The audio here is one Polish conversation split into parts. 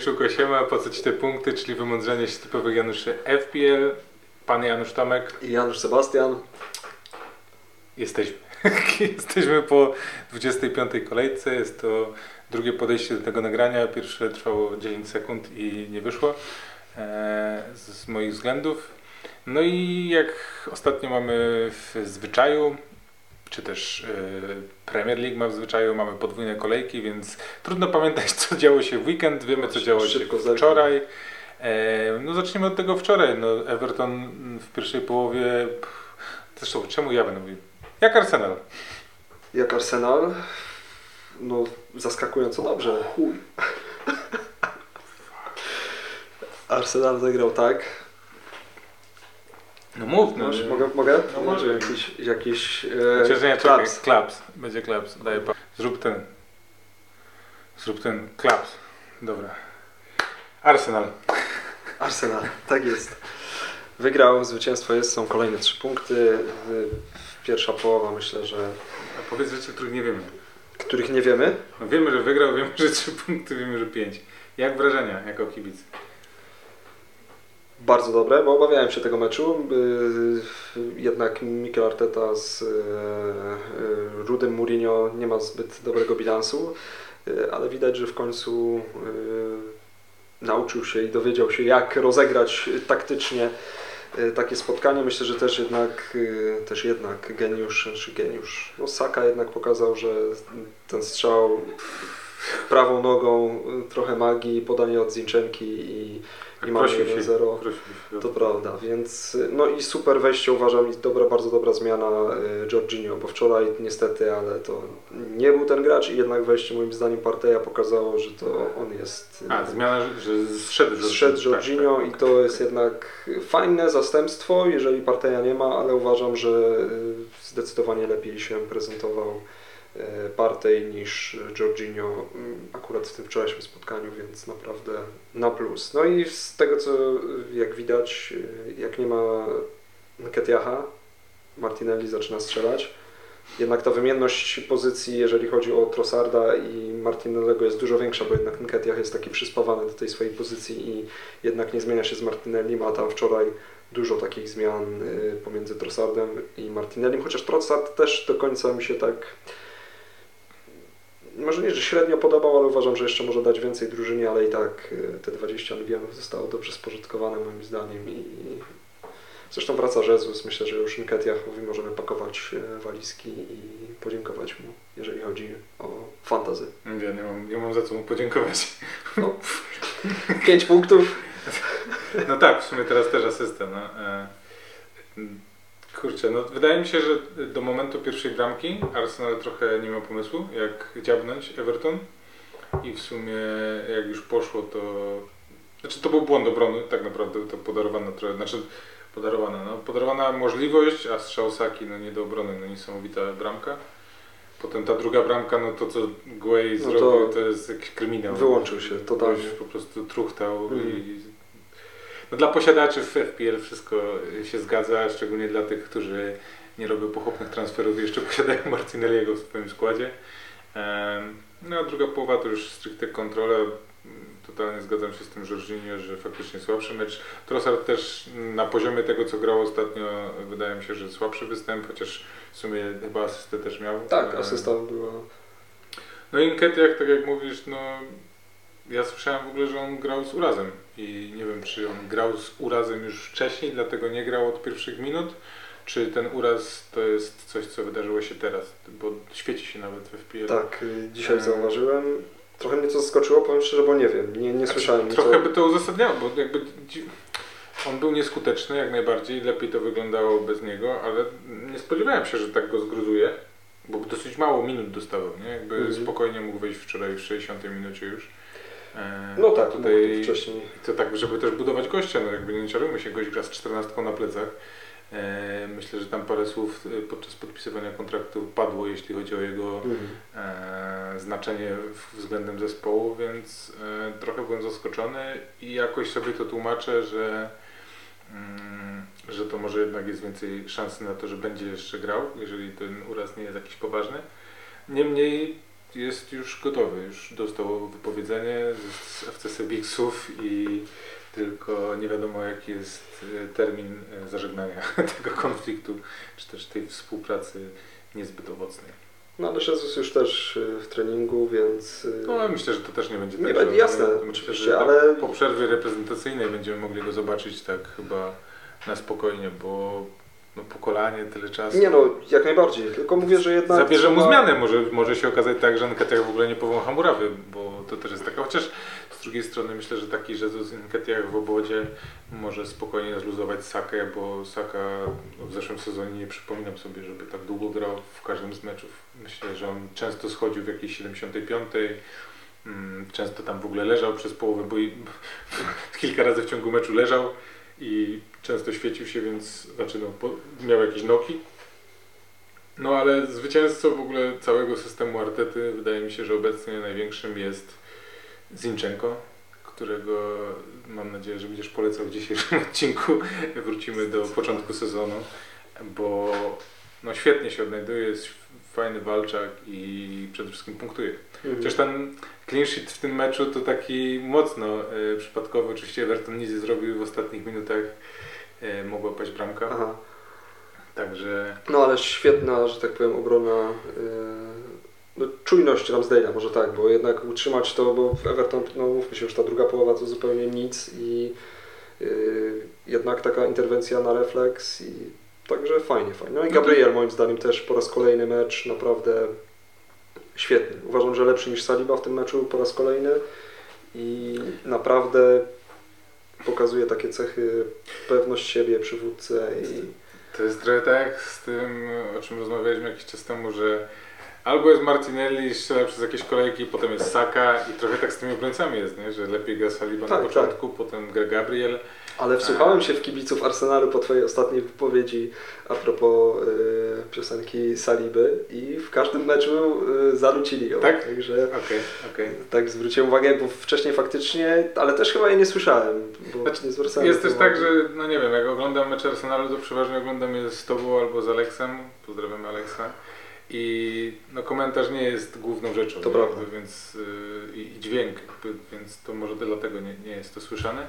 Jaszczułko siema, po co ci te punkty, czyli wymądrzenie się typowych Januszy FPL. Pan Janusz Tomek, I Janusz Sebastian. jesteśmy. jesteśmy po 25 kolejce, jest to drugie podejście do tego nagrania. Pierwsze trwało 10 sekund i nie wyszło e, z moich względów. No i jak ostatnio mamy w zwyczaju, czy też e, Premier League ma w zwyczaju, mamy podwójne kolejki, więc trudno pamiętać co działo się w weekend, wiemy co działo się wczoraj. E, no zacznijmy od tego wczoraj. No, Everton w pierwszej połowie. Zresztą czemu ja będę mówił? Jak Arsenal? Jak Arsenal. No, zaskakująco dobrze. Chuj. Arsenal zagrał tak. No mów, no. Może, mogę? mogę? No może. Jakiś, jakiś e, Chociaż nie, czekaj, klaps. klaps. Będzie klaps. Daję pa. Zrób ten. Zrób ten klaps. Dobra. Arsenal. Arsenal, tak jest. Wygrał, zwycięstwo jest, są kolejne trzy punkty. Pierwsza połowa myślę, że A powiedz rzeczy, których nie wiemy. których nie wiemy. No wiemy, że wygrał, wiemy, że trzy punkty, wiemy, że pięć. Jak wrażenia jako kibic? Bardzo dobre, bo obawiałem się tego meczu. Y, Jednak Mikel Arteta z y, y, Rudym Mourinho nie ma zbyt dobrego bilansu, ale widać, że w końcu nauczył się i dowiedział się, jak rozegrać taktycznie takie spotkanie. Myślę, że też jednak, też jednak geniusz, czy geniusz, no Saka jednak pokazał, że ten strzał prawą nogą, y, trochę magii, podanie od Zinchenki i, i mamy Prosił się. 1-0. Prosił się. To prawda, więc no i super wejście uważam i dobra, bardzo dobra zmiana y, Jorginho, bo wczoraj niestety, ale to nie był ten gracz i jednak wejście moim zdaniem Parteja pokazało, że to on jest. y, A, zmiana, że- zszedł Jorginho. Zszedł Tak, Jorginho tak, i tak, to tak, jest tak. jednak fajne zastępstwo, jeżeli Parteja nie ma, ale uważam, że y, zdecydowanie lepiej się prezentował y, Partey niż Jorginho mm, akurat w tym wczorajszym spotkaniu, więc naprawdę na plus. No i z tego co jak widać, y, jak nie ma Nketiaha, Martinelli zaczyna strzelać. Jednak ta wymienność pozycji, jeżeli chodzi o Trossarda i Martinellego jest dużo większa, bo jednak Nketiah jest taki przyspawany do tej swojej pozycji i jednak nie zmienia się z Martinellim, a tam wczoraj dużo takich zmian y, pomiędzy Trossardem i Martinellim, chociaż Trossard też do końca mi się tak może nie, że średnio podobał, ale uważam, że jeszcze może dać więcej drużynie, ale i tak y, te 20 milionów zostało dobrze spożytkowane moim zdaniem i zresztą wraca Jezus, myślę, że już Nketiahowi możemy pakować e, walizki i podziękować mu, jeżeli chodzi o fantazy. Ja nie mam, nie mam za co mu podziękować. No, 5 punktów. No tak, w sumie teraz też asystę. No. Kurczę, no wydaje mi się, że do momentu pierwszej bramki Arsenal trochę nie miał pomysłu, jak dziabnąć Everton. I w sumie jak już poszło, to... Znaczy to był błąd obrony, tak naprawdę to podarowana trochę, znaczy podarowana, no podarowana możliwość, a strzał Saki, no nie do obrony, no niesamowita bramka. Potem ta druga bramka, no to co Guay No to zrobił, to jest jakiś kryminał. wyłączył się totalnie. Gość po prostu truchtał Mhm. i... No dla posiadaczy w FPL wszystko się zgadza, szczególnie dla tych, którzy nie robią pochopnych transferów i jeszcze posiadają Martinelliego w swoim składzie. No a druga połowa to już stricte kontrola. Totalnie zgadzam się z tym Jorginho, że faktycznie słabszy mecz. Trossard też na poziomie tego, co grał ostatnio, wydaje mi się, że słabszy występ, chociaż w sumie chyba asystę też miał. Tak, asysta była. no i Nketiah, tak jak mówisz, no ja słyszałem w ogóle, że on grał z urazem i nie wiem, czy on grał z urazem już wcześniej, dlatego nie grał od pierwszych minut, czy ten uraz to jest coś, co wydarzyło się teraz, bo świeci się nawet w FPL. Tak, y, dzisiaj E. zauważyłem. Trochę mnie to zaskoczyło, powiem szczerze, bo nie wiem, nie, nie Znaczy, słyszałem. Trochę by to uzasadniało, bo jakby on był nieskuteczny jak najbardziej, lepiej to wyglądało bez niego, ale nie spodziewałem się, że tak go zgruzuje, bo dosyć mało minut dostawał, nie? Jakby Mhm. spokojnie mógł wejść wczoraj w 60 minucie już. No tak, tutaj tutaj... wcześniej. To tak, żeby też budować gościa, no jakby nie czarujmy się, gość gra z 14 na plecach. E, myślę, że tam parę słów e, podczas podpisywania kontraktu padło, jeśli chodzi o jego Mhm. e, znaczenie względem zespołu, więc trochę byłem zaskoczony i jakoś sobie to tłumaczę, że, mm, że to może jednak jest więcej szansy na to, że będzie jeszcze grał, jeżeli ten uraz nie jest jakiś poważny. Niemniej jest już gotowy, już dostał wypowiedzenie z FC Sebixów i tylko nie wiadomo jaki jest e, termin e, zażegnania tego konfliktu, czy też tej współpracy niezbyt owocnej. No ale Jesus już też y, w treningu, więc... No myślę, że to też nie będzie Nie tak, będzie, że- jasne, oczywiście, tak ale- po przerwie reprezentacyjnej będziemy mogli go zobaczyć tak chyba na spokojnie, bo no, pokolanie, tyle czasu. Nie no, jak najbardziej, tylko mówię, że jednak... Zabierze mu zmianę, może, może się okazać tak, że Nketiah w ogóle nie powącha murawy, bo to też jest taka, chociaż z drugiej strony myślę, że taki Jezus Nketiah w obwodzie może spokojnie zluzować Sakę, bo Saka w zeszłym sezonie nie przypominam sobie, żeby tak długo grał w każdym z meczów. Myślę, że on często schodził w jakiejś 75. mm, Często tam w ogóle leżał przez połowę, bo i kilka razy w ciągu meczu leżał i często świecił się, więc znaczy no, miał jakieś noki. No ale zwycięzcą w ogóle całego systemu Artety wydaje mi się, że obecnie największym jest Zinchenko, którego mam nadzieję, że będziesz polecał w dzisiejszym odcinku. Wrócimy do początku sezonu, bo no świetnie się odnajduje, jest fajny walczak i przede wszystkim punktuje. Mhm. Chociaż ten clean sheet w tym meczu to taki mocno e, przypadkowy. Oczywiście Everton nic nie zrobił w ostatnich minutach. E, mogła paść bramka. Aha. Także No ale świetna, że tak powiem, obrona, yy, no, czujność Ramsdale'a może tak, bo jednak utrzymać to, bo w Everton, no mówmy się, już ta druga połowa to zupełnie nic i yy, jednak taka interwencja na refleks i także fajnie, fajnie. No i Gabriel moim zdaniem też po raz kolejny mecz naprawdę świetny. Uważam, że lepszy niż Saliba w tym meczu po raz kolejny i naprawdę pokazuje takie cechy pewność siebie, przywódcę i to jest trochę tak z tym, o czym rozmawialiśmy jakiś czas temu, że albo jest Martinelli, strzela przez jakieś kolejki, potem jest Saka i trochę tak z tymi obrońcami jest, nie? że lepiej gra Saliba na Tak, początku, potem gra Gabriel. Ale wsłuchałem się w kibiców Arsenalu po Twojej ostatniej wypowiedzi a propos y, piosenki Saliby i w każdym meczu y, zanucili ją. Tak? Także Okej, okej. tak zwróciłem uwagę, bo wcześniej faktycznie, ale też chyba jej nie słyszałem, bo Znaczy, nie zwracałem Jest też tak, że no nie wiem, jak oglądam mecze Arsenalu, to przeważnie oglądam je z Tobą albo z Aleksem. Pozdrawiam Aleksa. I no, komentarz nie jest główną rzeczą, To nie? prawda. Więc y, i dźwięk, więc to może dlatego nie, nie jest to słyszane.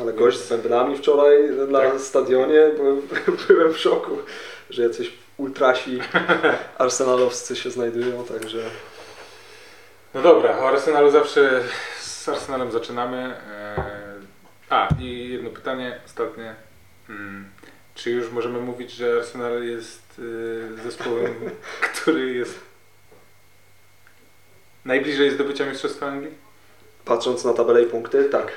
Ale gość z bębnami wczoraj na Tak. stadionie, byłem, byłem w szoku, że jacyś ultrasi arsenalowscy się znajdują, także No dobra, o Arsenalu zawsze z Arsenalem zaczynamy. Eee, A, i jedno pytanie ostatnie. Mm, Czy już możemy mówić, że Arsenal jest y, zespołem, który jest najbliżej zdobycia Mistrzostwa Anglii? patrząc na tabelę i punkty, tak.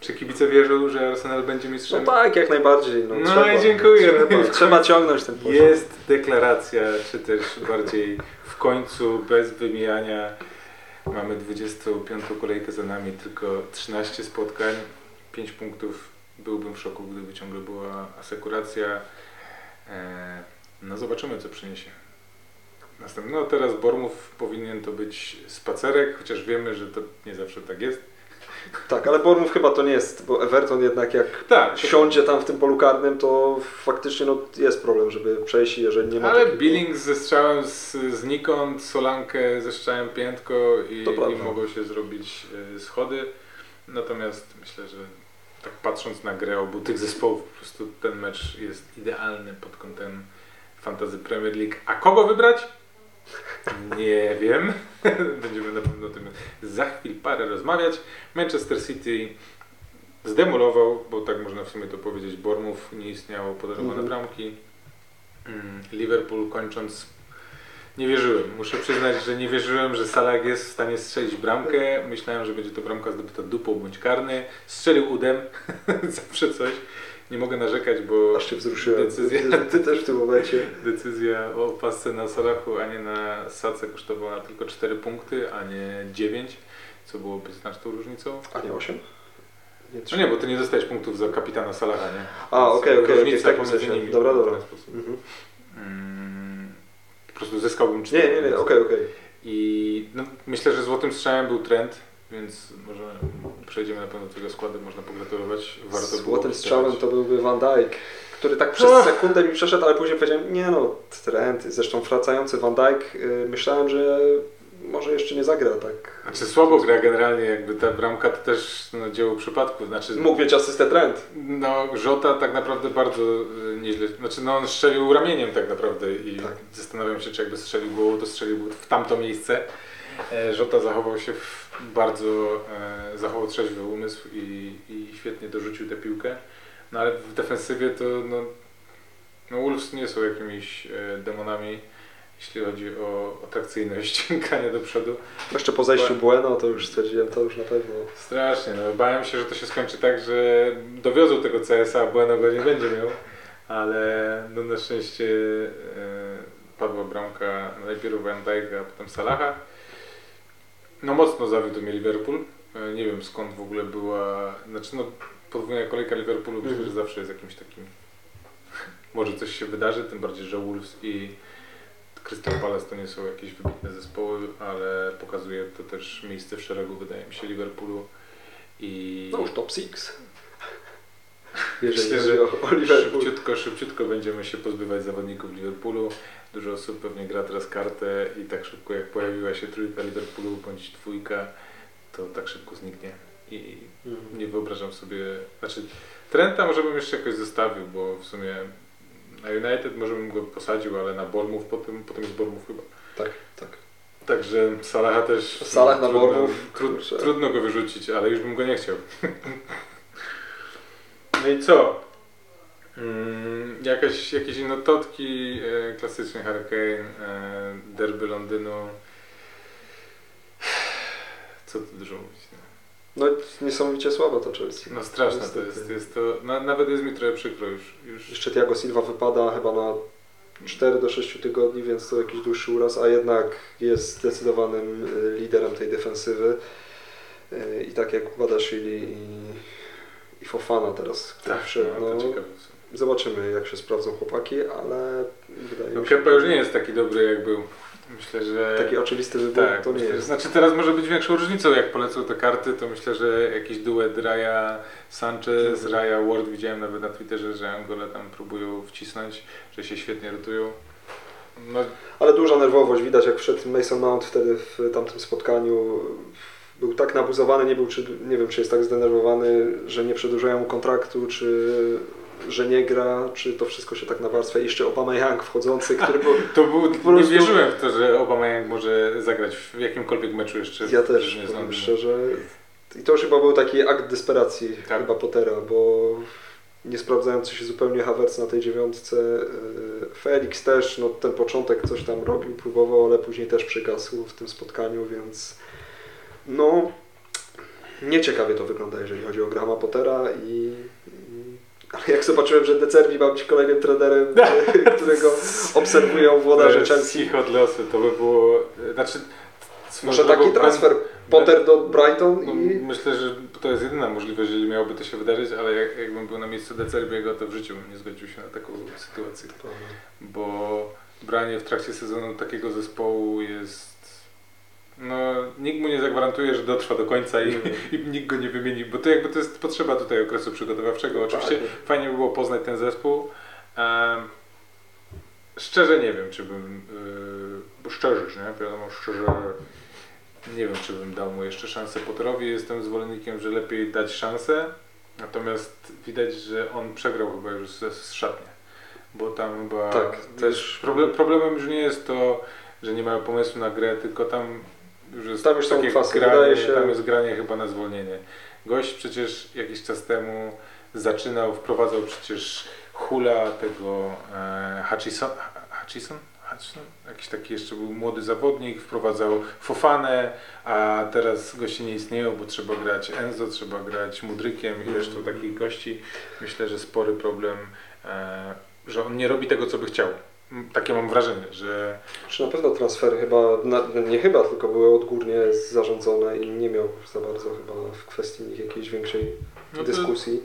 Czy kibice wierzą, że Arsenal będzie No mistrzem? tak, jak najbardziej. No, No trzeba, i dziękuję. Trzeba, trzeba ciągnąć ten poziom. Jest deklaracja, czy też bardziej w końcu, bez wymijania. Mamy 25 kolejkę za nami, tylko 13 spotkań, 5 punktów. Byłbym w szoku, gdyby ciągle była asekuracja. Eee, No zobaczymy, co przyniesie. Następny, no teraz Bormów powinien to być spacerek, chociaż wiemy, że to nie zawsze tak jest. Tak, ale Bournemouth chyba to nie jest, bo Everton jednak jak Tak, siądzie tam w tym polu karnym, to faktycznie no, jest problem, żeby przejść, jeżeli nie ma Ale takiego- Billings ze strzałem z, znikąd, Solankę ze strzałem piętko i, i mogą się zrobić e, schody. Natomiast myślę, że tak patrząc na grę obu tych zespołów, po prostu ten mecz jest idealny pod kątem fantazy Premier League. A kogo wybrać? Nie wiem. Będziemy na pewno o tym za chwil parę rozmawiać. Manchester City zdemolował, bo tak można w sumie to powiedzieć, Bournemouth, nie istniało podarowane Mhm. bramki. Mm, Liverpool kończąc nie wierzyłem. Muszę przyznać, że nie wierzyłem, że Salah jest w stanie strzelić bramkę. Myślałem, że będzie to bramka zdobyta dupą bądź karny. Strzelił udem. Zawsze coś. Nie mogę narzekać, bo Aż się wzruszyłem. Decyzja. Ty, ty też w tym momencie. decyzja o pasce na Salachu, a nie na Sace kosztowała tylko 4 punkty, a nie 9, co byłoby znaczną różnicą. A nie 8? Nie, No nie, bo ty nie dostajesz punktów za kapitana Salaha, nie? A, okej, okej, różnica w takim pomiędzy sensie. nimi Dobra, w dobra. ten sposób. Mhm. Mm, po prostu zyskałbym Nie, 4. nie, nie, okej, okej. I no, myślę, że złotym strzałem był trend, więc może przejdziemy na pewno do tego składu, można pogratulować. Warto było Złotym strzałem to byłby Van Dijk, który tak przez Och. sekundę mi przeszedł, ale później powiedziałem, nie no, trend. Zresztą wracający Van Dijk, y, myślałem, że może jeszcze nie zagra tak. Znaczy słabo gra generalnie, jakby ta bramka to też no, dzieło przypadku. Znaczy, Mógł mieć asystę trend. No, Żota tak naprawdę bardzo y, nieźle. Znaczy, no, on strzelił ramieniem tak naprawdę i Tak. zastanawiam się, czy jakby strzelił głową, to strzelił w tamto miejsce. E, Żota zachował się w bardzo, e, zachował trzeźwy umysł i, i świetnie dorzucił tę piłkę. No ale w defensywie to no, no Wolves nie są jakimiś e, demonami, jeśli chodzi o atrakcyjność grania do przodu. Jeszcze po zejściu Bueno to już stwierdziłem, to już na pewno. Strasznie, no bałem się, że to się skończy tak, że dowiozą tego CS-a, a Bueno go nie będzie miał, ale no na szczęście e, padła bramka najpierw Van Dijk'a, a potem Salaha. No mocno zawiódł mnie Liverpool, e, nie wiem skąd w ogóle była, znaczy no podwójna kolejka Liverpoolu myślę, że zawsze jest jakimś takim, może coś się wydarzy, tym bardziej, że Wolves i Crystal Palace to nie są jakieś wybitne zespoły, ale pokazuje to też miejsce w szeregu, wydaje mi się, Liverpoolu. I No już top 6. Jeżeli Myślę, że o, o Liverpool. szybciutko, szybciutko będziemy się pozbywać zawodników Liverpoolu. Dużo osób pewnie gra teraz kartę i tak szybko jak pojawiła się trójka Liverpoolu bądź dwójka, to tak szybko zniknie. I Mhm. nie wyobrażam sobie, znaczy Trenta może bym jeszcze jakoś zostawił, bo w sumie na United może bym go posadził, ale na Bournemouth potem, potem jest Bournemouth chyba. Tak, tak. Także Salaha też. Salah na trudno, Bournemouth, Tru, kurczę. trudno go wyrzucić, ale już bym go nie chciał. no i co? Mm, jakaś, jakieś nototki e, klasyczny Hurricane, e, derby Londynu. Co tu dużo mówić? No, No niesamowicie słaba to Chelsea. no straszne to Niestety. jest. jest to, na, nawet jest mi trochę przykro już. już Jeszcze Thiago Silva wypada chyba na 4 do 6 tygodni, więc to jakiś dłuższy uraz, a jednak jest zdecydowanym y, liderem tej defensywy. Y, I tak jak Badashili i, i Fofana teraz, który tak, wszedł, no, no, zobaczymy jak się sprawdzą chłopaki, ale wydaje No mi się, Kepa już nie jest taki dobry jak był. Myślę, że... taki oczywisty wybór Tak, to nie myślę, jest. Znaczy teraz może być większą różnicą, jak polecą te karty, to myślę, że jakiś duet Raya Sanchez, Mhm. Raya Ward, widziałem nawet na Twitterze, że Angole tam próbują wcisnąć, że się świetnie rotują. No, Ale duża nerwowość, widać jak wszedł Mason Mount wtedy w tamtym spotkaniu. Był tak nabuzowany, nie, był, czy, nie wiem czy jest tak zdenerwowany, że nie przedłużają mu kontraktu, czy że nie gra, czy to wszystko się tak nawarstwia. I jeszcze Obama Young wchodzący, który był... to był, nie prostu- wierzyłem w to, że Obama Young może zagrać w jakimkolwiek meczu jeszcze. Ja też, powiem szczerze. I to już chyba był taki akt desperacji Tak. chyba Pottera, bo nie sprawdzający się zupełnie Havertz na tej dziewiątce. yy, Felix też, no ten początek coś tam robił, próbował, ale później też przygasł w tym spotkaniu, więc no nieciekawie to wygląda, jeżeli chodzi o Grahama Pottera i, ale jak zobaczyłem, że De Zerbi ma być kolejnym trenerem, którego obserwują włodarze Chelsea. ich od losu, to by było... Znaczy, Może taki transfer Potter do Brighton No, i Myślę, że to jest jedyna możliwość, jeżeli miałoby to się wydarzyć, ale jak, jakbym był na miejscu Decerbiego, to w życiu bym nie zgodził się na taką sytuację. Bo branie w trakcie sezonu takiego zespołu jest... No, nikt mu nie zagwarantuje, że dotrwa do końca i, i nikt go nie wymieni, bo to jakby to jest potrzeba tutaj okresu przygotowawczego. Oczywiście Tak. fajnie by było poznać ten zespół. Em, szczerze nie wiem, czy bym, yy, szczerze, nie? Wiadomo, szczerze nie wiem, czy bym dał mu jeszcze szansę Potterowi. Jestem zwolennikiem, że lepiej dać szansę. Natomiast widać, że on przegrał chyba już z, z szatnię. Bo tam chyba. Tak, też- Problem, problemem już nie jest to, że nie mają pomysłu na grę, tylko tam już jest Tam już są takie kwasy, granie, się. tam jest granie chyba na zwolnienie. Gość przecież jakiś czas temu zaczynał, wprowadzał przecież hula tego e, Hutchison, Hutchison? Hutchison? Jakiś taki jeszcze był młody zawodnik, wprowadzał Fofanę, a teraz goście nie istnieją, bo trzeba grać Enzo, trzeba grać Mudrykiem i resztą takich gości. Myślę, że spory problem, e, że on nie robi tego, co by chciał. Takie mam wrażenie, że Czy na pewno transfery chyba, nie chyba, tylko były odgórnie zarządzone i nie miał za bardzo chyba w kwestii nich jakiejś większej no dyskusji.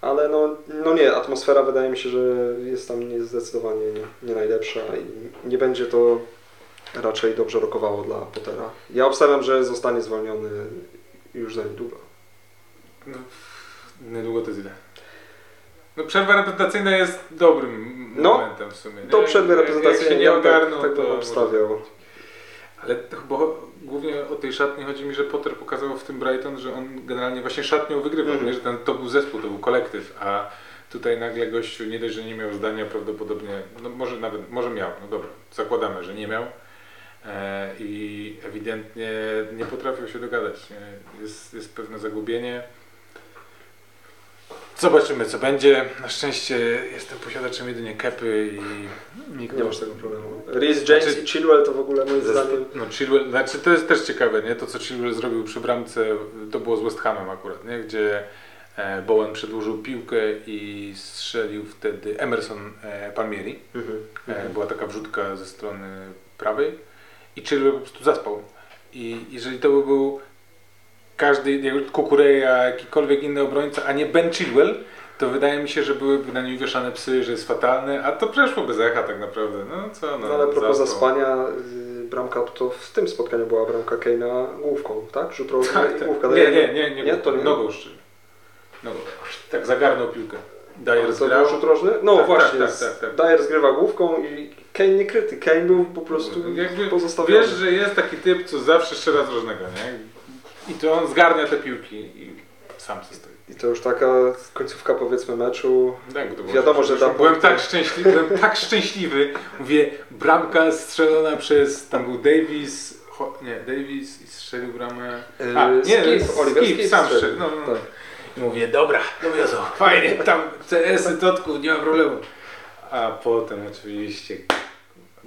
Ale no, no nie, atmosfera wydaje mi się, że jest tam nie, zdecydowanie nie najlepsza i nie będzie to raczej dobrze rokowało dla Pottera. Ja obstawiam, że zostanie zwolniony już za niedługo. no, niedługo to jest ile? No przerwa reprezentacyjna jest dobrym No, momentem w sumie. nie? Do przerwy Jak- Jak się reprezentacyjnej nie tak, ogarną, tak bym to obstawiał. Ale chyba głównie o tej szatni chodzi mi, że Potter pokazał w tym Brighton, że on generalnie właśnie szatnią wygrywał, Mhm. nie? że ten, to był zespół, to był kolektyw, a tutaj nagle gościu nie dość, że nie miał zdania prawdopodobnie, no może nawet, może miał, no dobra, zakładamy, że nie miał e, i ewidentnie nie potrafił się dogadać. Jest, jest pewne zagubienie. Zobaczymy co będzie. Na szczęście jestem posiadaczem jedynie kepy i nikt Nie masz tego problemu. Reece James Znaczy- i Chilwell to w ogóle moim zdaniem... No Chilwell, znaczy to jest też ciekawe, nie? To co Chilwell zrobił przy bramce, to było z West Hamem akurat, nie? Gdzie e, Bowen przedłużył piłkę i strzelił wtedy Emerson e, Palmieri. Mhm. E, była taka wrzutka ze strony prawej i Chilwell po prostu zaspał. I jeżeli to by był każdy, Kukureja, jakikolwiek inny obrońca, a nie Ben Chilwell, to wydaje mi się, że byłyby na nim wieszane psy, że jest fatalny, a to przeszło bez echa tak naprawdę. No co, no, No, ale propos zaspania, y, bramka to w tym spotkaniu była bramka Keina główką, tak? Rzut rożny Tak, tak. główka. Nie, nie, nie, nie, nie, to nie. nogą szczerze. Nogą. Tak zagarnął piłkę. To zgrał. rzut rożny? No Tak, właśnie, tak, tak, tak, tak. Dyer zgrywa główką i Kane nie kryty. Kane był po prostu Jakby pozostawiony. Wiesz, że jest taki typ, co zawsze strzela z różnego, nie? I to on zgarnia te piłki i sam się stoi. I to już taka końcówka powiedzmy meczu. Tak, Wiadomo, że tam byłem tak szczęśliwy, byłem tak szczęśliwy. Mówię, bramka strzelona przez, tam był Davis, Ho, nie, Davis i strzelił bramę. A, Yy, nie, Skip, Oliver Skip, Skip sam strzelił. No, no, no. Tak. I mówię, dobra, dowiozą, fajnie, tam CS-y, Totku, nie ma problemu. A potem oczywiście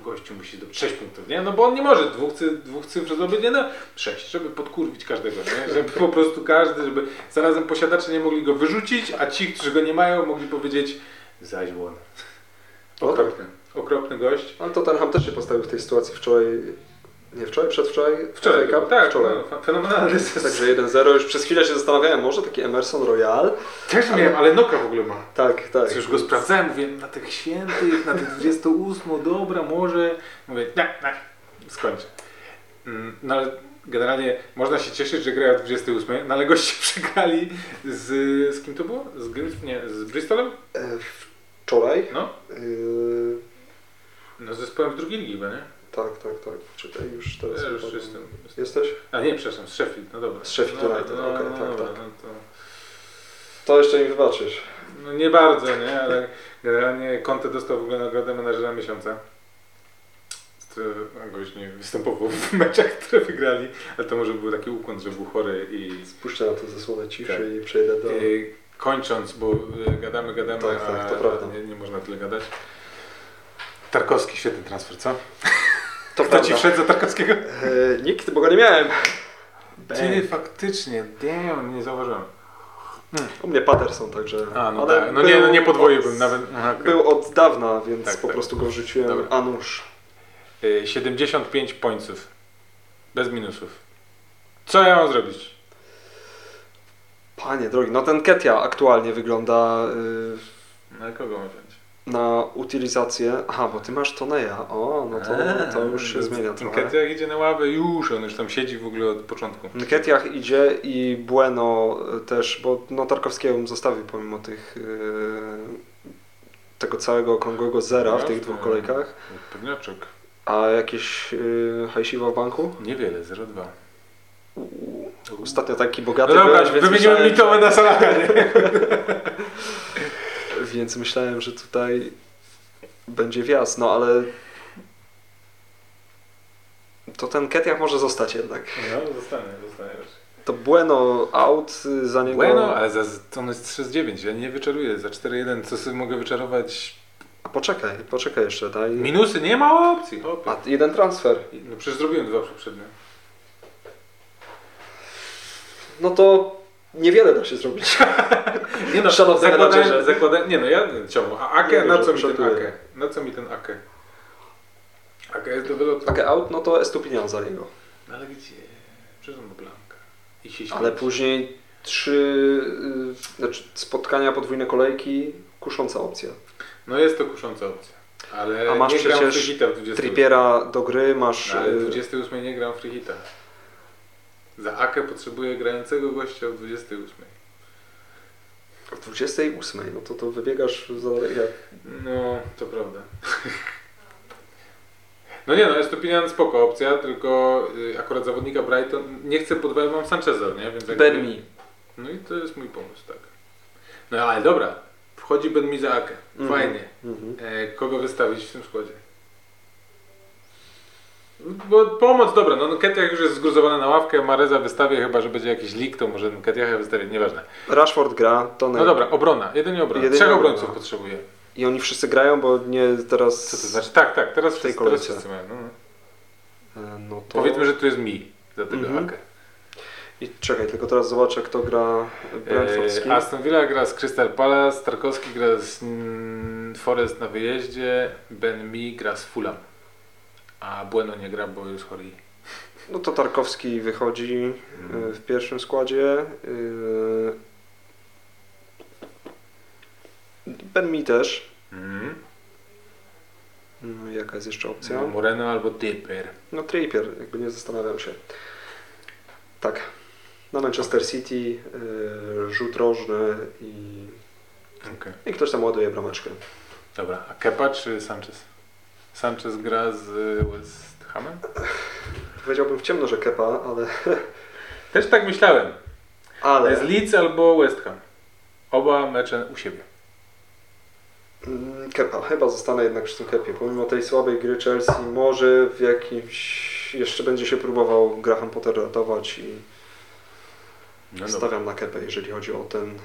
gościu musi do 6 punktów, nie? No bo on nie może dwóch, cy, dwóch cyfr zdobyć, nie no 6, żeby podkurwić każdego, nie? Żeby po prostu każdy, żeby zarazem posiadacze nie mogli go wyrzucić, a ci, którzy go nie mają, mogli powiedzieć zaś błąd. Okropny, okropny gość. Ale Tottenham też się postawił w tej sytuacji wczoraj. Nie wczoraj, przedwczoraj? Wczoraj, Cup? tak, wczoraj. no, fenomenalny. Także 1-0. Już przez chwilę się zastanawiałem, może taki Emerson Royal? Też miałem, ale Noka w ogóle ma. Tak, tak. Już go sprawdzałem, mówię, na tych świętych, na tych 28, dobra, może. Mówię, nie, nie, skończę. Mm, No ale generalnie można się cieszyć, że grają w 28, no ale goście przegrali z, z kim to było? Z Gryf? Nie, z Bristolem? E, Wczoraj? No, Yy, no z zespołem z drugiej ligi, nie? Tak, tak, tak. Czekaj, już teraz. Ja już jestem. Jesteś? A nie, przepraszam, z Sheffield, no dobra. Z Sheffield no, United, no, okej, no, tak, dobra, tak. No, to, To jeszcze mi wybaczysz. no nie bardzo, nie, ale generalnie Conte dostał w ogóle nagrodę menadżera miesiąca. Gość nie występował w meczach, które wygrali, ale to może był taki ukłon, że był chory i Spuszczę na to zasłonę ciszy Tak. i przejdę do... y, kończąc, bo y, gadamy, gadamy, Tak, tak, a to prawda. nie, nie można tyle gadać. Tarkowski, świetny transfer, co? To Kto ci wszedł za Tarkowskiego? E, nikt, bo go nie miałem. Ty, faktycznie, damn, nie zauważyłem. U mnie Patterson, także... A, no ale tak, no nie, no nie podwoiłbym od- nawet. Aha, okej. Był od dawna, więc Tak, po tak. prostu go wrzuciłem Dobra. a nuż. Y, 75 pońców. Bez minusów. Co ja mam zrobić? Panie drogi, no ten Ketia aktualnie wygląda y, Na kogo wziąć? Na utylizację. Aha, bo ty masz Toneja. O, no to, to już się zmienia trochę. Nketia jak idzie na ławę, już, on już tam siedzi w ogóle od początku. Nketiah idzie i Bueno też, bo no Tarkowskiego bym zostawił pomimo tych y, tego całego okrągłego zera w tych dwóch kolejkach. Pewniaczek. A jakieś y, hajsiwa w banku? Niewiele, 0,2. Ostatnio taki bogaty No dobra, byłeś, więc wymieniłem myślałem, mitowę na Salaha, nie? więc myślałem, że tutaj będzie wjazd, no ale to ten Ketiach może zostać jednak. No, zostanę, zostanę już. To Bueno out za niego. Bueno, ale za, to on jest 3,9, ja nie wyczaruję. Za 4,1 co sobie mogę wyczarować? A Poczekaj, poczekaj jeszcze, daj. Minusy, nie ma opcji, hopie. A jeden transfer. No przecież zrobiłem dwa poprzednie. No to niewiele da się zrobić. Nie no, Szanowny menadżerze. zakładałem, nie no, ja ciągu. A Ake, na co mi ten. Ake? Na co mi ten Ake? Ake jest do wylotu. Takie out, no to Estupinian za niego. No ale gdzie? Przecież on blanka. Ale później trzy y, znaczy spotkania, podwójne kolejki, kusząca opcja. No jest to kusząca opcja. Ale A masz nie gram przecież Hita w 28. Trippiera do gry, masz... No, ale w y, 28 nie gram w Free Hita. Za Ake potrzebuję grającego gościa w 28. w 28, no to to wybiegasz za... Jak... No, to prawda. No nie no, jest to pieniądze spoko opcja, tylko y, akurat zawodnika Brighton, nie chcę podwajać, mam Sancheza, nie? Więc jakby- Ben Mi. No i to jest mój pomysł, tak. No ale dobra, wchodzi Ben Mi za Akę, Mhm. fajnie. Mhm. E, kogo wystawić w tym składzie? Bo pomoc, dobra, no Ketiach już jest zgruzowany na ławkę, Mareza wystawię, chyba że będzie jakiś leak, to może Ketiach wystawię, nieważne. Rashford gra, Tony. No dobra, obrona, jedynie obrona. Jedynie Trzech obrona. obrońców potrzebuję. I oni wszyscy grają, bo nie teraz... Co to znaczy? Tak, tak, teraz W tej wszyscy, teraz wszyscy mają. No, no. E, No to... Powiedzmy, że tu jest mi za tego Mhm. I czekaj, tylko teraz zobaczę, kto gra Brentford z E, kim. Aston Villa gra z Crystal Palace, Tarkowski gra z mm, Forest na wyjeździe, Ben Mi gra z Fulham. A Bueno nie gra, bo jest chory. No to Tarkowski wychodzi e, w pierwszym składzie. E, Ben Mi też. Mm. No, jaka jest jeszcze opcja? No, Moreno albo Dipper. No Trippier, jakby nie zastanawiam się. Tak. Na Manchester City e, rzut rożny i, Okay. i ktoś tam ładuje brameczkę. Dobra, a Kepa czy Sanchez? Sanchez gra z West Hamem? Powiedziałbym w ciemno, że Kepa, ale... Też tak myślałem. ale Jest Leeds albo West Ham. Oba mecze u siebie. Mm, Kepa, chyba zostanę jednak przy tym Kepie. Pomimo tej słabej gry Chelsea, może w jakimś... Jeszcze będzie się próbował Graham Potter ratować i No stawiam na Kepę, jeżeli chodzi o ten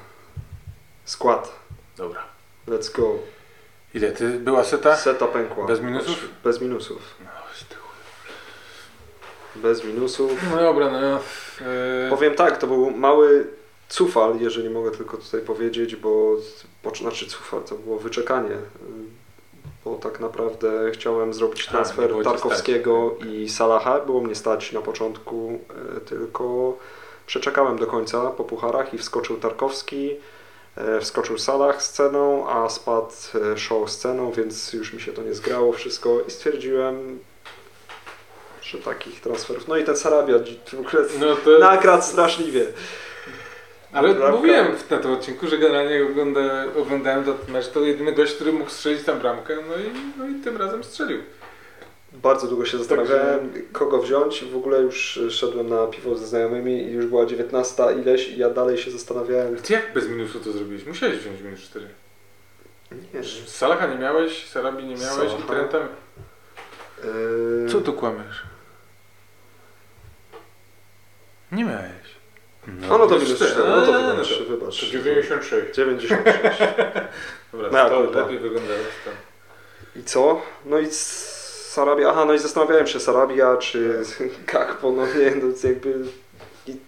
skład. dobra. Let's go. Ile ty była seta? Seta pękła. Bez minusów? Bez minusów. No. Bez minusów. no dobra, no. Yy, Powiem tak, to był mały cufal, jeżeli mogę tylko tutaj powiedzieć, bo, znaczy cufal, to było wyczekanie, y, bo tak naprawdę chciałem zrobić A, transfer cię Tarkowskiego i Salaha, było mnie stać na początku, y, tylko przeczekałem do końca po pucharach i wskoczył Tarkowski, wskoczył Salah z ceną, a spadł y, Shaw z ceną, więc już mi się to nie zgrało wszystko i stwierdziłem, że takich transferów, no i ten Sarabia w ogóle no to, nakradł straszliwie. ale Bramka. mówiłem w- na tym odcinku, że generalnie ogląda, oglądałem ten mecz, to jedyny gość, który mógł strzelić tam bramkę, no i, no i tym razem strzelił. Bardzo długo się zastanawiałem, kogo wziąć. W ogóle już szedłem na piwo ze znajomymi i już była 19 ileś i ja dalej się zastanawiałem. Ty jak bez minusu to zrobiłeś? Musiałeś wziąć minus 4. Nie. Salaha nie miałeś, Sarabi nie miałeś i Salaha. Trenta... Yy, Co tu kłamiesz? Nie miałeś. No, no to minus 4, no to no wybacz, to- wybacz. To 96. 96. Dobra, Mea to lepiej wyglądało. I co? No i Sarabia, aha, no i zastanawiałem się Sarabia czy Kakpo, no nie, no jakby...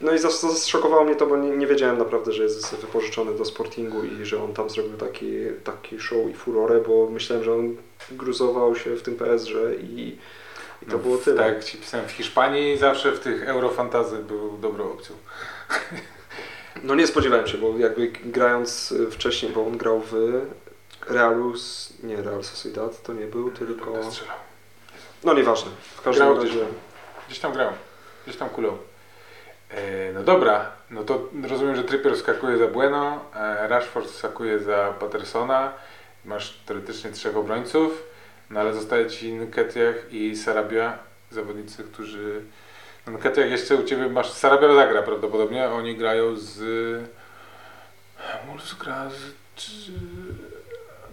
No i zas- zaszokowało mnie to, bo nie, nie wiedziałem naprawdę, że jest wypożyczony do Sportingu i że on tam zrobił taki, taki show i furorę, bo myślałem, że on gruzował się w tym PSG i, i to No, było tyle. Tak Ci pisałem, w Hiszpanii zawsze w tych eurofantazy był dobrą opcją. No nie spodziewałem się, bo jakby grając wcześniej, bo on grał w Realu, nie Real Sociedad, to nie był, tylko... Strzelał. No nieważne, w każdym Grał razie... gdzieś tam. Grał. Gdzieś tam kulał. E, no dobra, no to rozumiem, że Trippier skakuje za Bueno, e, Rashford skakuje za Pattersona. Masz teoretycznie trzech obrońców, no ale zostaje Ci Nketiah i Sarabia, zawodnicy, którzy... No Nketiah jeszcze u Ciebie masz... Sarabia zagra prawdopodobnie, oni grają z... Wolves gra z...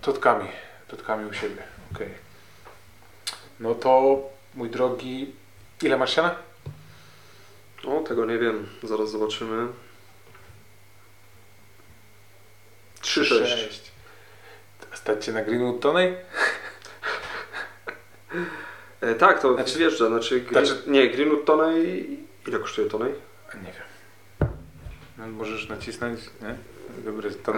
Totkami. Totkami u siebie, okej. No to, mój drogi, ile masz siana? O, tego nie wiem, zaraz zobaczymy. 3-6. Stać cię na Greenwood Tonej? E, tak, to Znaczy- wjeżdża, znaczy, green, znaczy- nie, Greenwood Tonej, ile kosztuje Tonej? Nie wiem. No, możesz nacisnąć, nie? Dobry A? ton.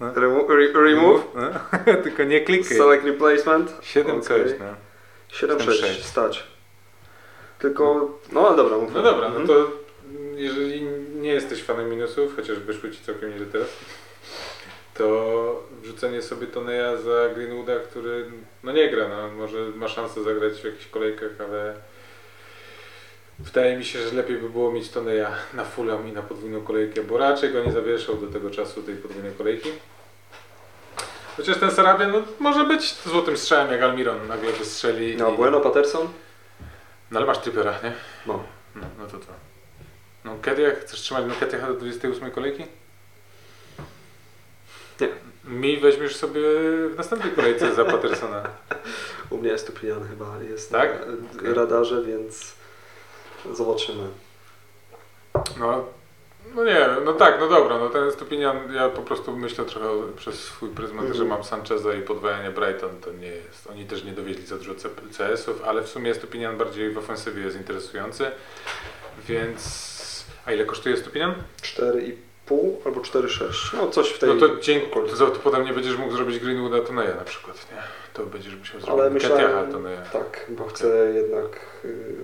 No. Remo- re- remove? No. Tylko nie klikaj. Select replacement? 7 Okej. coś, no. 7-6, 7-6. stać. Tylko, no ale dobra. mów. No dobra, no Mhm. to jeżeli nie jesteś fanem minusów, chociaż wyszły ci całkiem nieźle teraz, to wrzucenie sobie Toneja za Greenwooda, który no nie gra, no może ma szansę zagrać w jakichś kolejkach, ale wydaje mi się, że lepiej by było mieć Toneja na Fulham i na podwójną kolejkę, bo raczej go nie zawieszał do tego czasu tej podwójnej kolejki. Chociaż ten Sarabia no, może być złotym strzałem jak Almiron nagle wystrzeli. No, i- Bueno Patterson? No ale masz Trippera, nie? No. No, no to to. No Ketiach, chcesz trzymać na Ketiach do 28 kolejki? Nie. Mi weźmiesz sobie w następnej kolejce za Pattersona. U mnie Stupinian chyba jest Tak? na Okej. radarze, więc zobaczymy. No, no nie no tak, no dobra, no ten Stupinian, ja po prostu myślę trochę przez swój pryzmat, Mhm. że mam Sancheza i podwajanie Brighton, to nie jest, oni też nie dowieźli za dużo CS-ów, ale w sumie Stupinian bardziej w ofensywie jest interesujący, więc... A ile kosztuje Stupinian? 4,5 albo 4,6. No coś w tej No to, dzięki, to, to potem nie będziesz mógł zrobić Greenwooda Toneja na przykład, nie? To będziesz musiał zrobić myślałem, Toneja. tak, bo chcę jednak y,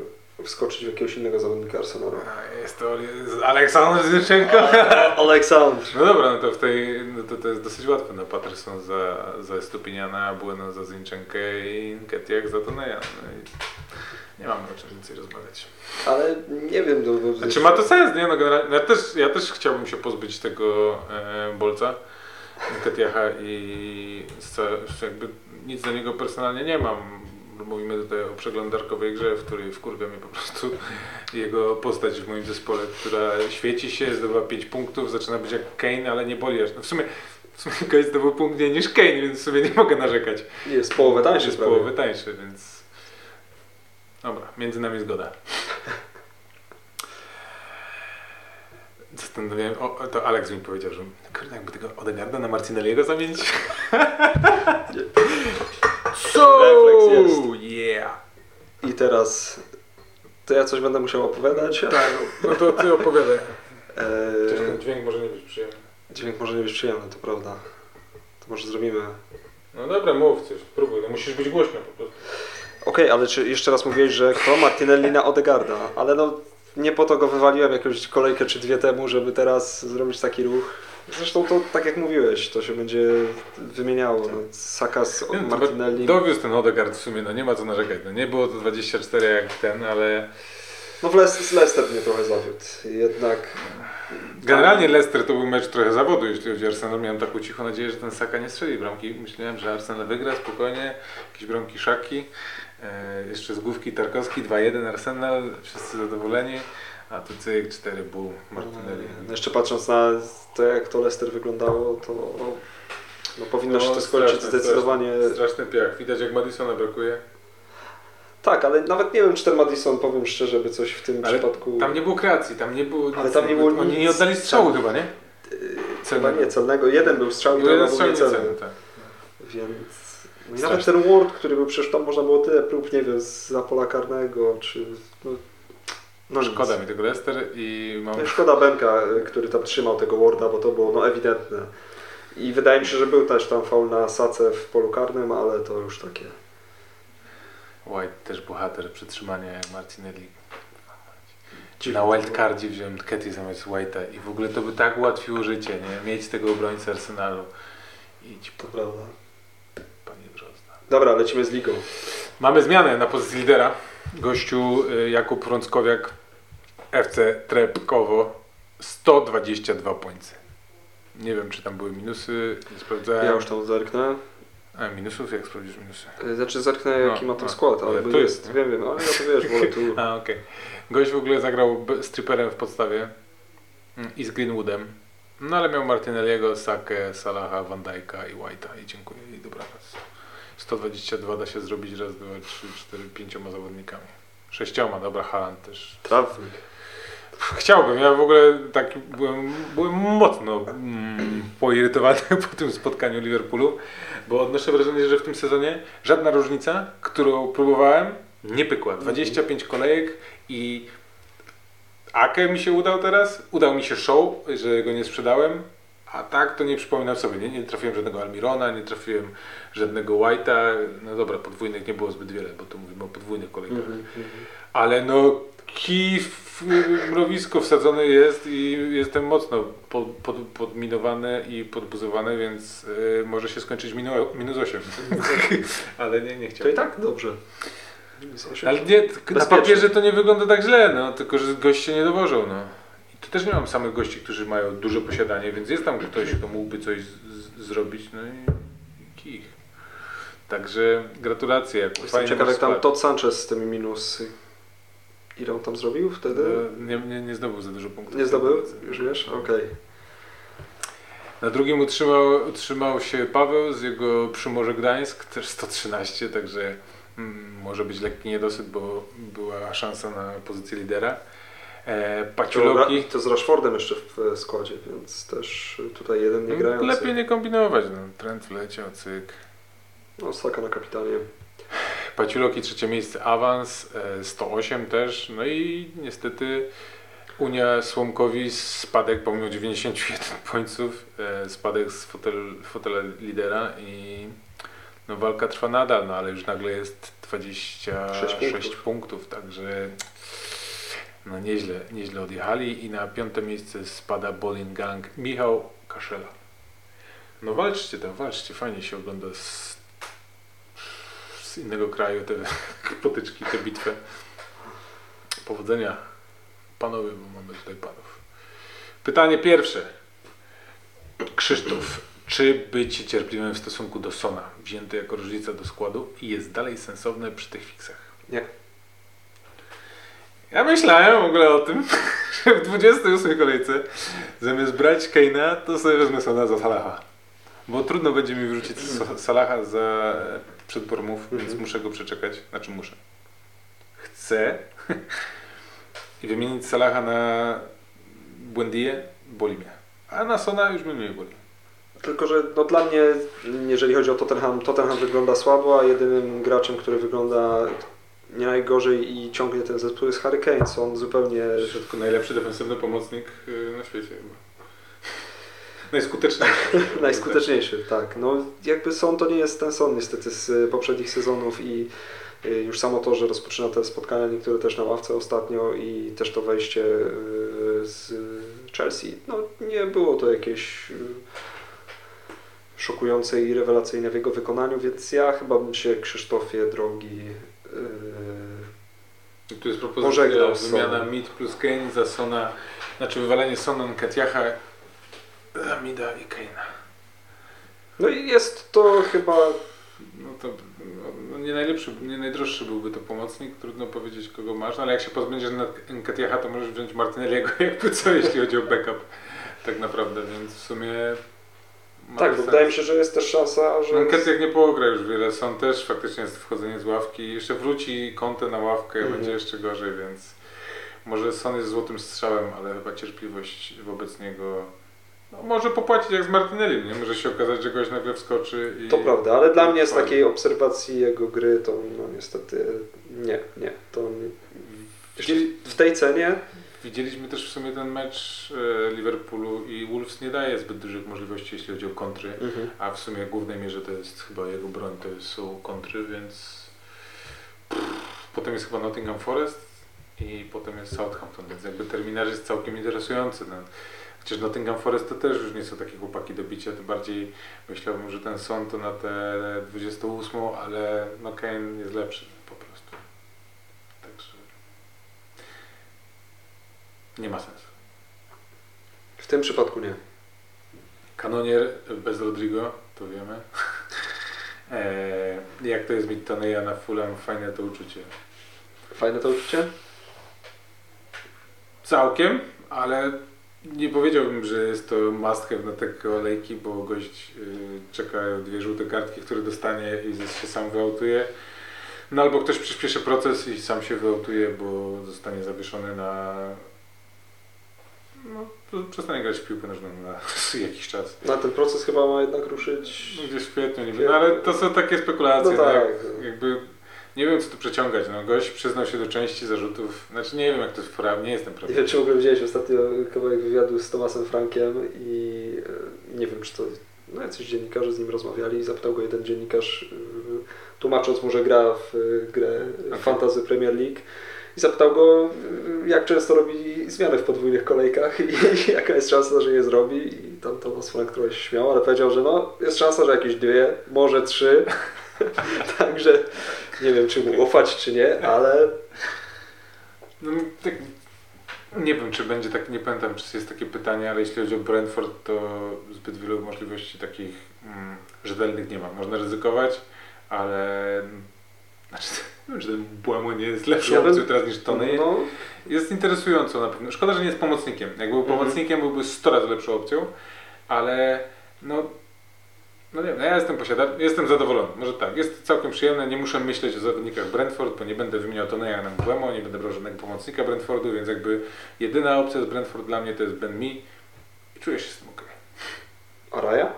wskoczyć w jakiegoś innego zawodnika Arsenalu. A, Jest to Aleksandr Zinchenko. Aleksandr! No dobra, no to w tej, no to, to jest dosyć łatwe, no Patterson za, za Stupiniana, Bueno za Zinchenkę i Ketiak za Toneja. No i nie mamy o czym więcej rozmawiać. Ale nie wiem, do, do, Znaczy ma to sens, nie? No generalnie, no ja, też, ja też chciałbym się pozbyć tego e, Bolca, Ketiacha i jakby nic do niego personalnie nie mam. Mówimy tutaj o przeglądarkowej grze, w której wkurwia mnie po prostu jego postać w moim zespole, która świeci się, zdobywa 5 punktów, zaczyna być jak Kane, ale nie boli aż. No w sumie, w sumie Kane zdobył punkt mniej niż Kane, więc sobie nie mogę narzekać. jest połowę tańszy Jest połowę tańszy, więc... Dobra, między nami zgoda. Zastanawiałem, o, to Alex mi powiedział, że kurde, jakby tego Odegarda na Martinelliego zamienić. Refleks jest. Yeah! I teraz to ja coś będę musiał opowiadać. Tak, no to ty opowiadaj. Eee, ten dźwięk może nie być przyjemny. dźwięk może nie być przyjemny, to prawda. To może zrobimy. No dobra, mów coś, próbuj, no musisz być głośno po prostu. Okej, ale czy jeszcze raz mówiłeś, że kto? Martinelli na Odegarda. Ale no nie po to go wywaliłem jakąś kolejkę czy dwie temu, żeby teraz zrobić taki ruch. Zresztą to tak jak mówiłeś, to się będzie wymieniało. No, Saka z Nie, Martinelli. Dowiózł ten Odegaard w sumie, no nie ma co narzekać. No nie było to 24 jak ten, ale... No w Leicester mnie trochę zawiódł. Jednak Generalnie Leicester to był mecz trochę zawodu, jeśli chodzi o Arsenal. Miałem taką cichą nadzieję, że ten Saka nie strzeli bramki. Myślałem, że Arsenal wygra spokojnie, jakieś bramki Szaki. E, jeszcze z główki Tarkowski 2-1 Arsenal, wszyscy zadowoleni. A tu cyk 4 bull Martinelli. No, jeszcze patrząc na to, jak to Leicester wyglądało, to no, powinno się to skończyć straszne, zdecydowanie. Straszny, piach. Widać jak Madisona brakuje. Tak, ale nawet nie wiem, czy ten Madison, powiem szczerze, by coś w tym Ale przypadku. Tam nie było kreacji, tam nie było Ale nic, tam nie było Oni nic. nie oddali strzału Tam- chyba, nie? Yy, Celnego. Chyba nie celnego. Jeden był strzał, jeden był niecelny. niecelny, tak. Więc. No i nawet ten Ward, który był przecież tam można było tyle prób, nie wiem, za pola karnego, czy. No, no. Szkoda mi tego Leicester i mam... Szkoda Benka, y, który tam trzymał tego Warda, bo to było no, ewidentne. I wydaje mi się, że był też tam faul na Sace w polu karnym, ale to już takie. White też bohater przytrzymania jak Martinelli. Na wildcardzie wziąłem Ketty zamiast White'a i w ogóle to by tak ułatwiło życie, nie? Mieć tego obrońcę Arsenalu. Idź To po prawda. panie Brzozna. Dobra, lecimy z ligą. Mamy zmianę na pozycji lidera. Gościu y, Jakub Frąckowiak FC Trepkowo 122 pońce. Nie wiem czy tam były minusy, nie sprawdzałem. Ja już tam zerknę. A minusów? Jak sprawdzisz minusy? Y, Znaczy zerknę jaki No, ma tam no. skład, ale tu jest, wiem, wiem, ale ja to wiesz, wolę tu. A, okej. Gość w ogóle zagrał stripperem w podstawie mm, i z Greenwoodem. No ale miał Martinelliego, Sakę, Salaha, Van Dijk'a i White'a i dziękuję. 122 da się zrobić raz, dwa, trzy, cztery, pięcioma zawodnikami. Sześcioma, dobra, Haaland też. Trawnik. Chciałbym, ja w ogóle tak byłem, byłem mocno mm, poirytowany po tym spotkaniu Liverpoolu, bo odnoszę wrażenie, że w tym sezonie żadna różnica, którą próbowałem, nie pykła. 25 kolejek i Ake mi się udał teraz, udał mi się show, że go nie sprzedałem, a tak to nie przypominam sobie, nie, nie trafiłem żadnego Almirona, nie trafiłem żadnego White'a, no dobra, podwójnych nie było zbyt wiele, bo tu mówimy o podwójnych kolejkach. Mhm, mhm. Ale no kij w mrowisko wsadzony jest i jestem mocno pod, pod, podminowany i podbuzowany, więc y, może się skończyć minu, minus 8. Ale nie, nie To i chciałem. tak dobrze. Ale nie, na papierze to nie wygląda tak źle, no, tylko że gość się nie dowożą. No. Tu też nie mam samych gości, którzy mają duże posiadanie, więc jest tam ktoś, kto mógłby coś zrobić, no i kich. Także gratulacje. Jestem ciekaw, jak tam. Todd Sanchez z tymi minus Ile on tam zrobił wtedy? E, Nie, nie, nie zdobył za dużo punktów. Nie zdobył? Już wiesz? Okej. Na drugim utrzymał, utrzymał się Paweł z jego Przymorze Gdańsk, też 113, także mm, może być lekki niedosyt, bo była szansa na pozycję lidera. E, Paciuloki. To z Rashfordem jeszcze w e, składzie, więc też tutaj jeden nie grający. Lepiej nie kombinować, no. trend wleciał, cyk. No, Saka na kapitanie. Paciuloki trzecie miejsce, awans, e, 108 też, no i niestety Unia Słomkowi spadek pomimo 91 końców, e, spadek z fotel, fotela lidera i no walka trwa nadal, no ale już nagle jest 26 Sześć punktów. punktów. także no nieźle, nieźle odjechali i na piąte miejsce spada Bowling Gang Michał Kaszela. No walczcie tam, walczcie, fajnie się ogląda z, z innego kraju te potyczki, tę bitwę. Powodzenia panowie, bo mamy tutaj panów. Pytanie pierwsze. Krzysztof, czy być cierpliwym w stosunku do Sona, wzięty jako różnica do składu jest dalej sensowne przy tych fiksach? Nie. Ja myślałem w ogóle o tym, że w 28 kolejce zamiast brać Keina, to sobie wezmę Sona za Salaha. Bo trudno będzie mi wyrzucić Sa- Salaha za przed Bormów, więc Mhm. muszę go przeczekać. Znaczy muszę. Chcę i wymienić Salaha na Błędię, boli mnie. A na Sona już mnie nie boli. Tylko, że no dla mnie, jeżeli chodzi o Tottenham, Tottenham wygląda słabo, a jedynym graczem, który wygląda nie najgorzej i ciągnie ten zespół jest Harry Kane, co on zupełnie... Środku najlepszy defensywny pomocnik y, na świecie chyba. Najskuteczniejszy. Najskuteczniejszy, tak. No jakby Son to nie jest ten Son niestety z poprzednich sezonów i y, już samo to, że rozpoczyna te spotkania niektóre też na ławce ostatnio i też to wejście y, z Chelsea, no nie było to jakieś y, szokujące i rewelacyjne w jego wykonaniu, więc ja chyba bym się Krzysztofie drogi y, I Tu jest propozycja Pożegnał wymiana. Mid plus Kane za Sona, znaczy wywalenie Sona Nketiaha za Mida i Kane'a. no i jest to chyba No to no, no nie najlepszy, nie najdroższy byłby to pomocnik, trudno powiedzieć kogo masz, no ale jak się pozbędziesz na Nketiaha, to możesz wziąć Martinelliego jakby co, jeśli chodzi o backup tak naprawdę, więc w sumie ma tak, bo sens. wydaje mi się, że jest też szansa, że No Nketiah nie pogra już wiele, Son też faktycznie jest wchodzenie z ławki, jeszcze wróci Conte na ławkę, Mhm. będzie jeszcze gorzej, więc może Son jest złotym strzałem, ale chyba cierpliwość wobec niego no, może popłacić jak z Martinelli, nie? Może się okazać, że goś nagle wskoczy i... To prawda, ale dla mnie z takiej obserwacji jego gry to no niestety nie, nie. To w tej cenie widzieliśmy też w sumie ten mecz e, Liverpoolu i Wolves nie daje zbyt dużych możliwości, jeśli chodzi o kontry, a w sumie w głównej mierze to jest chyba jego broń, to są kontry, więc potem jest chyba Nottingham Forest i potem jest Southampton, więc jakby terminarz jest całkiem interesujący. No. Chociaż Nottingham Forest to też już nie są takie chłopaki do bicia, to bardziej myślałbym, że ten Son to na te 28, ale no Kane jest lepszy po prostu. Także nie ma sensu. w tym przypadku nie. Kanonier bez Rodrigo, to wiemy. Eee, jak to jest mieć Toneja na Fulham, fajne to uczucie. Fajne to uczucie? Całkiem, ale nie powiedziałbym, że jest to must have na takie olejki, bo gość y, czeka dwie żółte kartki, które dostanie i się sam wyautuje. No albo ktoś przyspieszy proces i sam się wyautuje, bo zostanie zawieszony na... No, to przestanie grać w piłkę nożną na jakiś czas. Na ten proces chyba ma jednak ruszyć. No gdzieś w kwietniu, niby. No ale to są takie spekulacje. No tak. jak- Jakby nie wiem co tu przeciągać. No, gość przyznał się do części zarzutów. Znaczy nie wiem jak to jest prawnie, nie jestem Nie prawny. wiem, czy w ogóle widziałeś ostatnio kawałek wywiadu z Tomasem Frankiem i e, nie wiem, czy to no, jacyś dziennikarze z nim rozmawiali i zapytał go jeden dziennikarz, e, tłumacząc mu, że gra w e, grę Okej. Fantasy Premier League i zapytał go, jak często robi zmiany w podwójnych kolejkach i jaka jest szansa, że je zrobi i tam Tomas Frank trochę się śmiał, ale powiedział, że no, jest szansa, że jakieś dwie, może trzy, także nie wiem, czy mu ufać, czy nie, ale No, tak, nie wiem czy będzie tak, nie pamiętam czy jest takie pytanie, ale jeśli chodzi o Brentford to zbyt wielu możliwości takich mm, rzetelnych nie ma. Można ryzykować, ale znaczy, czy ten Błamo nie jest lepszą Ja bym- opcją teraz niż Tony. No, Jest interesującą na pewno. Szkoda, że nie jest pomocnikiem. Jak był Mhm. pomocnikiem, byłby 100 razy lepszą opcją, ale no, no nie wiem, no ja jestem posiadacz, jestem zadowolony. Może tak, jest całkiem przyjemne, nie muszę myśleć o zawodnikach Brentford, bo nie będę wymieniał Toneja na Błemo, nie będę brał żadnego pomocnika Brentfordu, więc jakby jedyna opcja z Brentford dla mnie to jest Ben Mi i czuję się z tym okej. a Raja?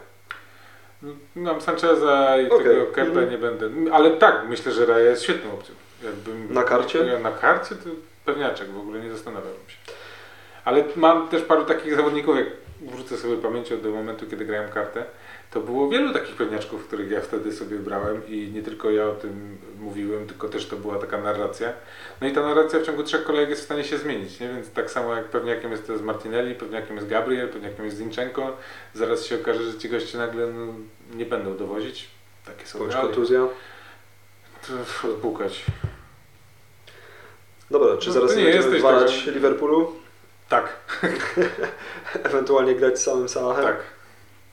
Mam Sancheza i Okej. tego Kepa Mhm. nie będę. Ale tak, myślę, że Raja jest świetną opcją. Jakbym, Na karcie? Na karcie to pewniaczek, w ogóle nie zastanawiałbym się. Ale mam też paru takich zawodników, jak wrócę sobie pamięcią do momentu, kiedy grałem kartę, to było wielu takich pewniaczków, których ja wtedy sobie brałem i nie tylko ja o tym mówiłem, tylko też to była taka narracja. No i ta narracja w ciągu trzech kolejek jest w stanie się zmienić, nie? więc tak samo jak pewniakiem jest teraz Martinelli, pewniakiem jest Gabriel, pewniakiem jest Zinchenko, zaraz się okaże, że ci goście nagle no, nie będą dowozić. Takie są Bądź kontuzja. To Odpukać. Dobra, czy No, zaraz to nie będziemy jesteś walać taka- Liverpoolu? Tak, Ewentualnie grać z samym Salahem? tak.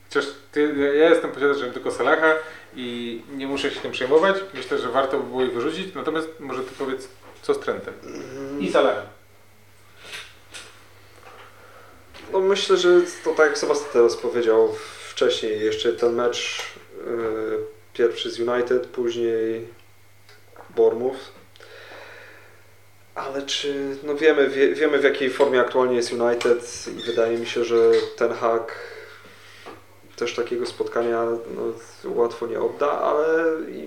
Chociaż ty, ja jestem posiadaczem tylko Salaha i nie muszę się tym przejmować. Myślę, że warto by było ich wyrzucić, natomiast może ty powiedz, co z Trentem. Mm, I Salahem. No myślę, że to tak jak Sebastian teraz powiedział wcześniej, jeszcze ten mecz yy, pierwszy z United, później Bournemouth. Ale czy, no wiemy, wie, wiemy w jakiej formie aktualnie jest United i wydaje mi się, że ten hak też takiego spotkania no, łatwo nie odda, ale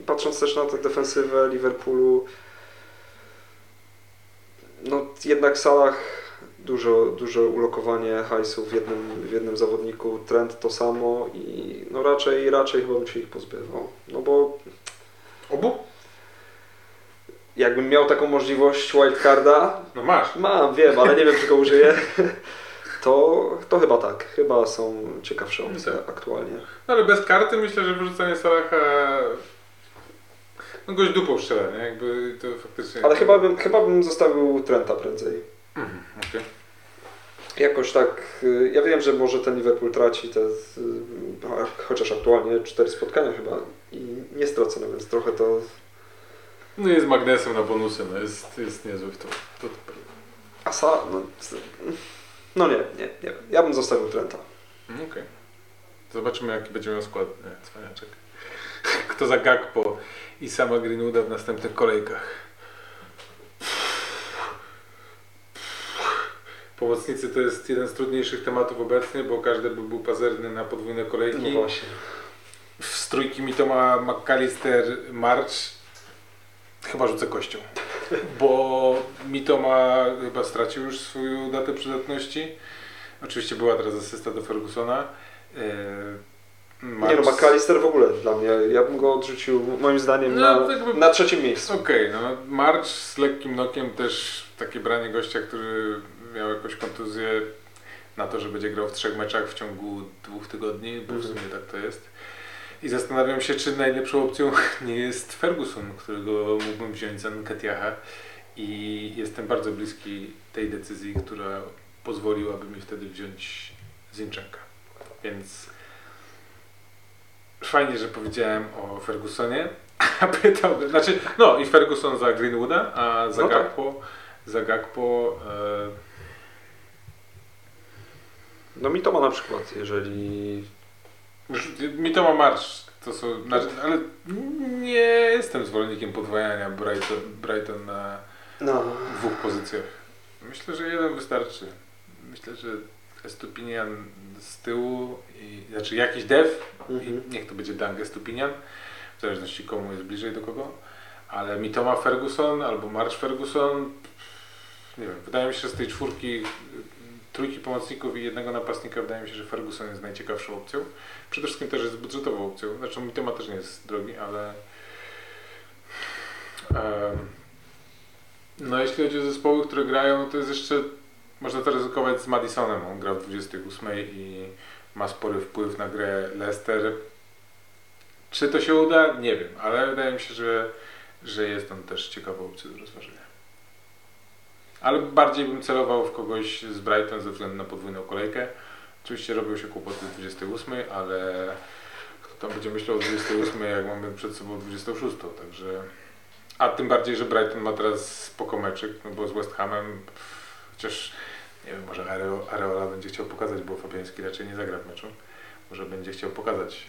patrząc też na tę defensywę Liverpoolu, no jednak Salah dużo, duże ulokowanie hajsu w jednym, w jednym zawodniku, trend to samo i no raczej, raczej chyba bym się ich pozbywał. No bo Obu? Jakbym miał taką możliwość wildcarda, No masz. mam, wiem, ale nie wiem czy go użyję, to, to chyba tak. Chyba są ciekawsze opcje Tak. aktualnie. No ale bez karty myślę, że wyrzucanie Salaha... No gość dupą strzela, nie? Jakby to faktycznie... Ale chyba bym, chyba bym zostawił Trenta prędzej. Mhm, okej. Jakoś tak, y, ja wiem, że może ten Liverpool traci te, y, chociaż aktualnie cztery spotkania chyba i nie stracone, więc trochę to No jest magnesem na bonusy, no jest, jest niezły w to. to, prawda. Asa, no, no nie, nie, nie. Ja bym zostawił Trenta. Mm, Okej. Zobaczymy jaki będzie miał skład. Nie, cwaniaczek. Kto za Gakpo i sama Greenwooda w następnych kolejkach. Pomocnicy to jest jeden z trudniejszych tematów obecnie, bo każdy by był pazerny na podwójne kolejki. No właśnie. W trójki mi to ma McAllister, March. Chyba rzucę kością. Bo mi to ma chyba stracił już swoją datę przydatności. Oczywiście była teraz asysta do Fergusona. Yy, Nie no, McAllister w ogóle dla mnie. Ja bym go odrzucił moim zdaniem No, na, jakby- na trzecim miejscu. Okej, no March z lekkim nokiem też takie branie gościa, który miał jakąś kontuzję na to, że będzie grał w trzech meczach w ciągu dwóch tygodni, bo w Mhm. sumie tak to jest. I zastanawiam się, czy najlepszą opcją nie jest Ferguson, którego mógłbym wziąć za Nketiaha i jestem bardzo bliski tej decyzji, która pozwoliłaby mi wtedy wziąć Zinchenka. Więc fajnie, że powiedziałem o Fergusonie, a pytałbym, znaczy, no i Ferguson za Greenwooda, a za No tak. Gakpo, za Gakpo e, No mi to ma na przykład, jeżeli... Już Mi to ma marsz, to są, ale nie jestem zwolennikiem podwajania Brighton, Brighton na No. dwóch pozycjach. Myślę, że jeden wystarczy. Myślę, że Estupinian z tyłu, i, znaczy jakiś dev, Mhm. i niech to będzie Dang Estupinian, w zależności komu jest bliżej do kogo, ale Mitoma Ferguson albo March Ferguson, nie wiem, wydaje mi się, że z tej czwórki, trójki pomocników i jednego napastnika, wydaje mi się, że Ferguson jest najciekawszą opcją. Przede wszystkim też jest budżetową opcją, znaczy Mitoma też nie jest drogi, ale no jeśli chodzi o zespoły, które grają, no to jest jeszcze, można to ryzykować z Madisonem, on gra w 28 i ma spory wpływ na grę Leicester. Czy to się uda? Nie wiem, ale wydaje mi się, że, że jest on też ciekawą opcją do rozważenia. Ale bardziej bym celował w kogoś z Brighton ze względu na podwójną kolejkę. Oczywiście robią się kłopoty w 28, ale kto tam będzie myślał o 28, jak mamy przed sobą 26, także A tym bardziej, że Brighton ma teraz spoko meczyk, no bo z West Hamem, chociaż nie wiem, może Areo, Areola będzie chciał pokazać, bo Fabiański raczej nie zagra w meczu. Może będzie chciał pokazać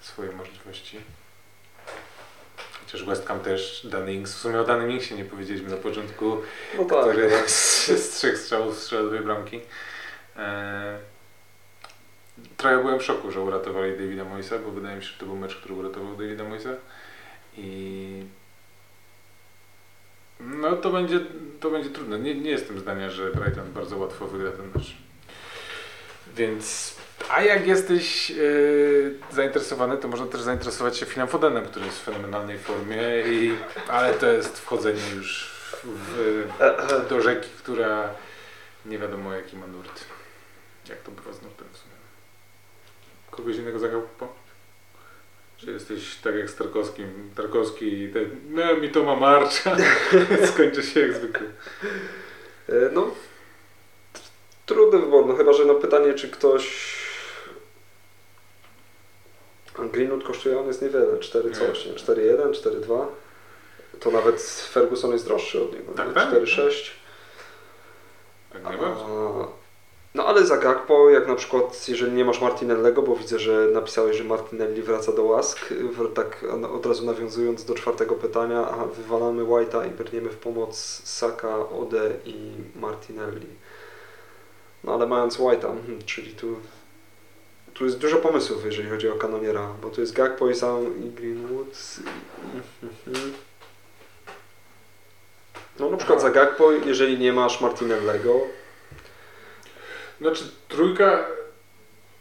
e, swoje możliwości. Chociaż West Ham też, Danny Ings, w sumie o Danny Ingsie nie powiedzieliśmy na początku, No tak. który z, z trzech strzałów strzela dwie bramki. E, trochę byłem w szoku, że uratowali Davida Moisa, bo wydaje mi się, że to był mecz, który uratował Davida Moisa. I no to będzie, to będzie trudne. Nie, nie jestem zdania, że Brighton bardzo łatwo wygra ten mecz. Więc, a jak jesteś e, zainteresowany, to można też zainteresować się Philem Fodenem, który jest w fenomenalnej formie, i, ale to jest wchodzenie już w, do rzeki, która nie wiadomo jaki ma nurt. Jak to bywa z nurtem w sumie? Kogoś innego zagrał po? Czy jesteś tak jak z Tarkowskim? Tarkowski, te, no mi to ma marcza. Skończy się jak zwykle. E, No, trudny wybór, no chyba, że no pytanie, czy ktoś... Greenwood kosztuje, on jest niewiele, 4 coś, nie? 4,1, 4,2. To nawet Ferguson jest droższy od niego, Tak, nie? tak. 4,6. Tak najbardziej. A, No ale za Gakpo, jak na przykład, jeżeli nie masz Martinellego, bo widzę, że napisałeś, że Martinelli wraca do łask, tak od razu nawiązując do czwartego pytania, a wywalamy White'a i brniemy w pomoc Saka, Ode i Martinelli. No ale mając White'a, mhm, czyli tu, tu jest dużo pomysłów, jeżeli chodzi o kanoniera, bo tu jest Gakpo i sam i Greenwood. No na przykład za Gakpo, jeżeli nie masz Martinellego, Znaczy trójka,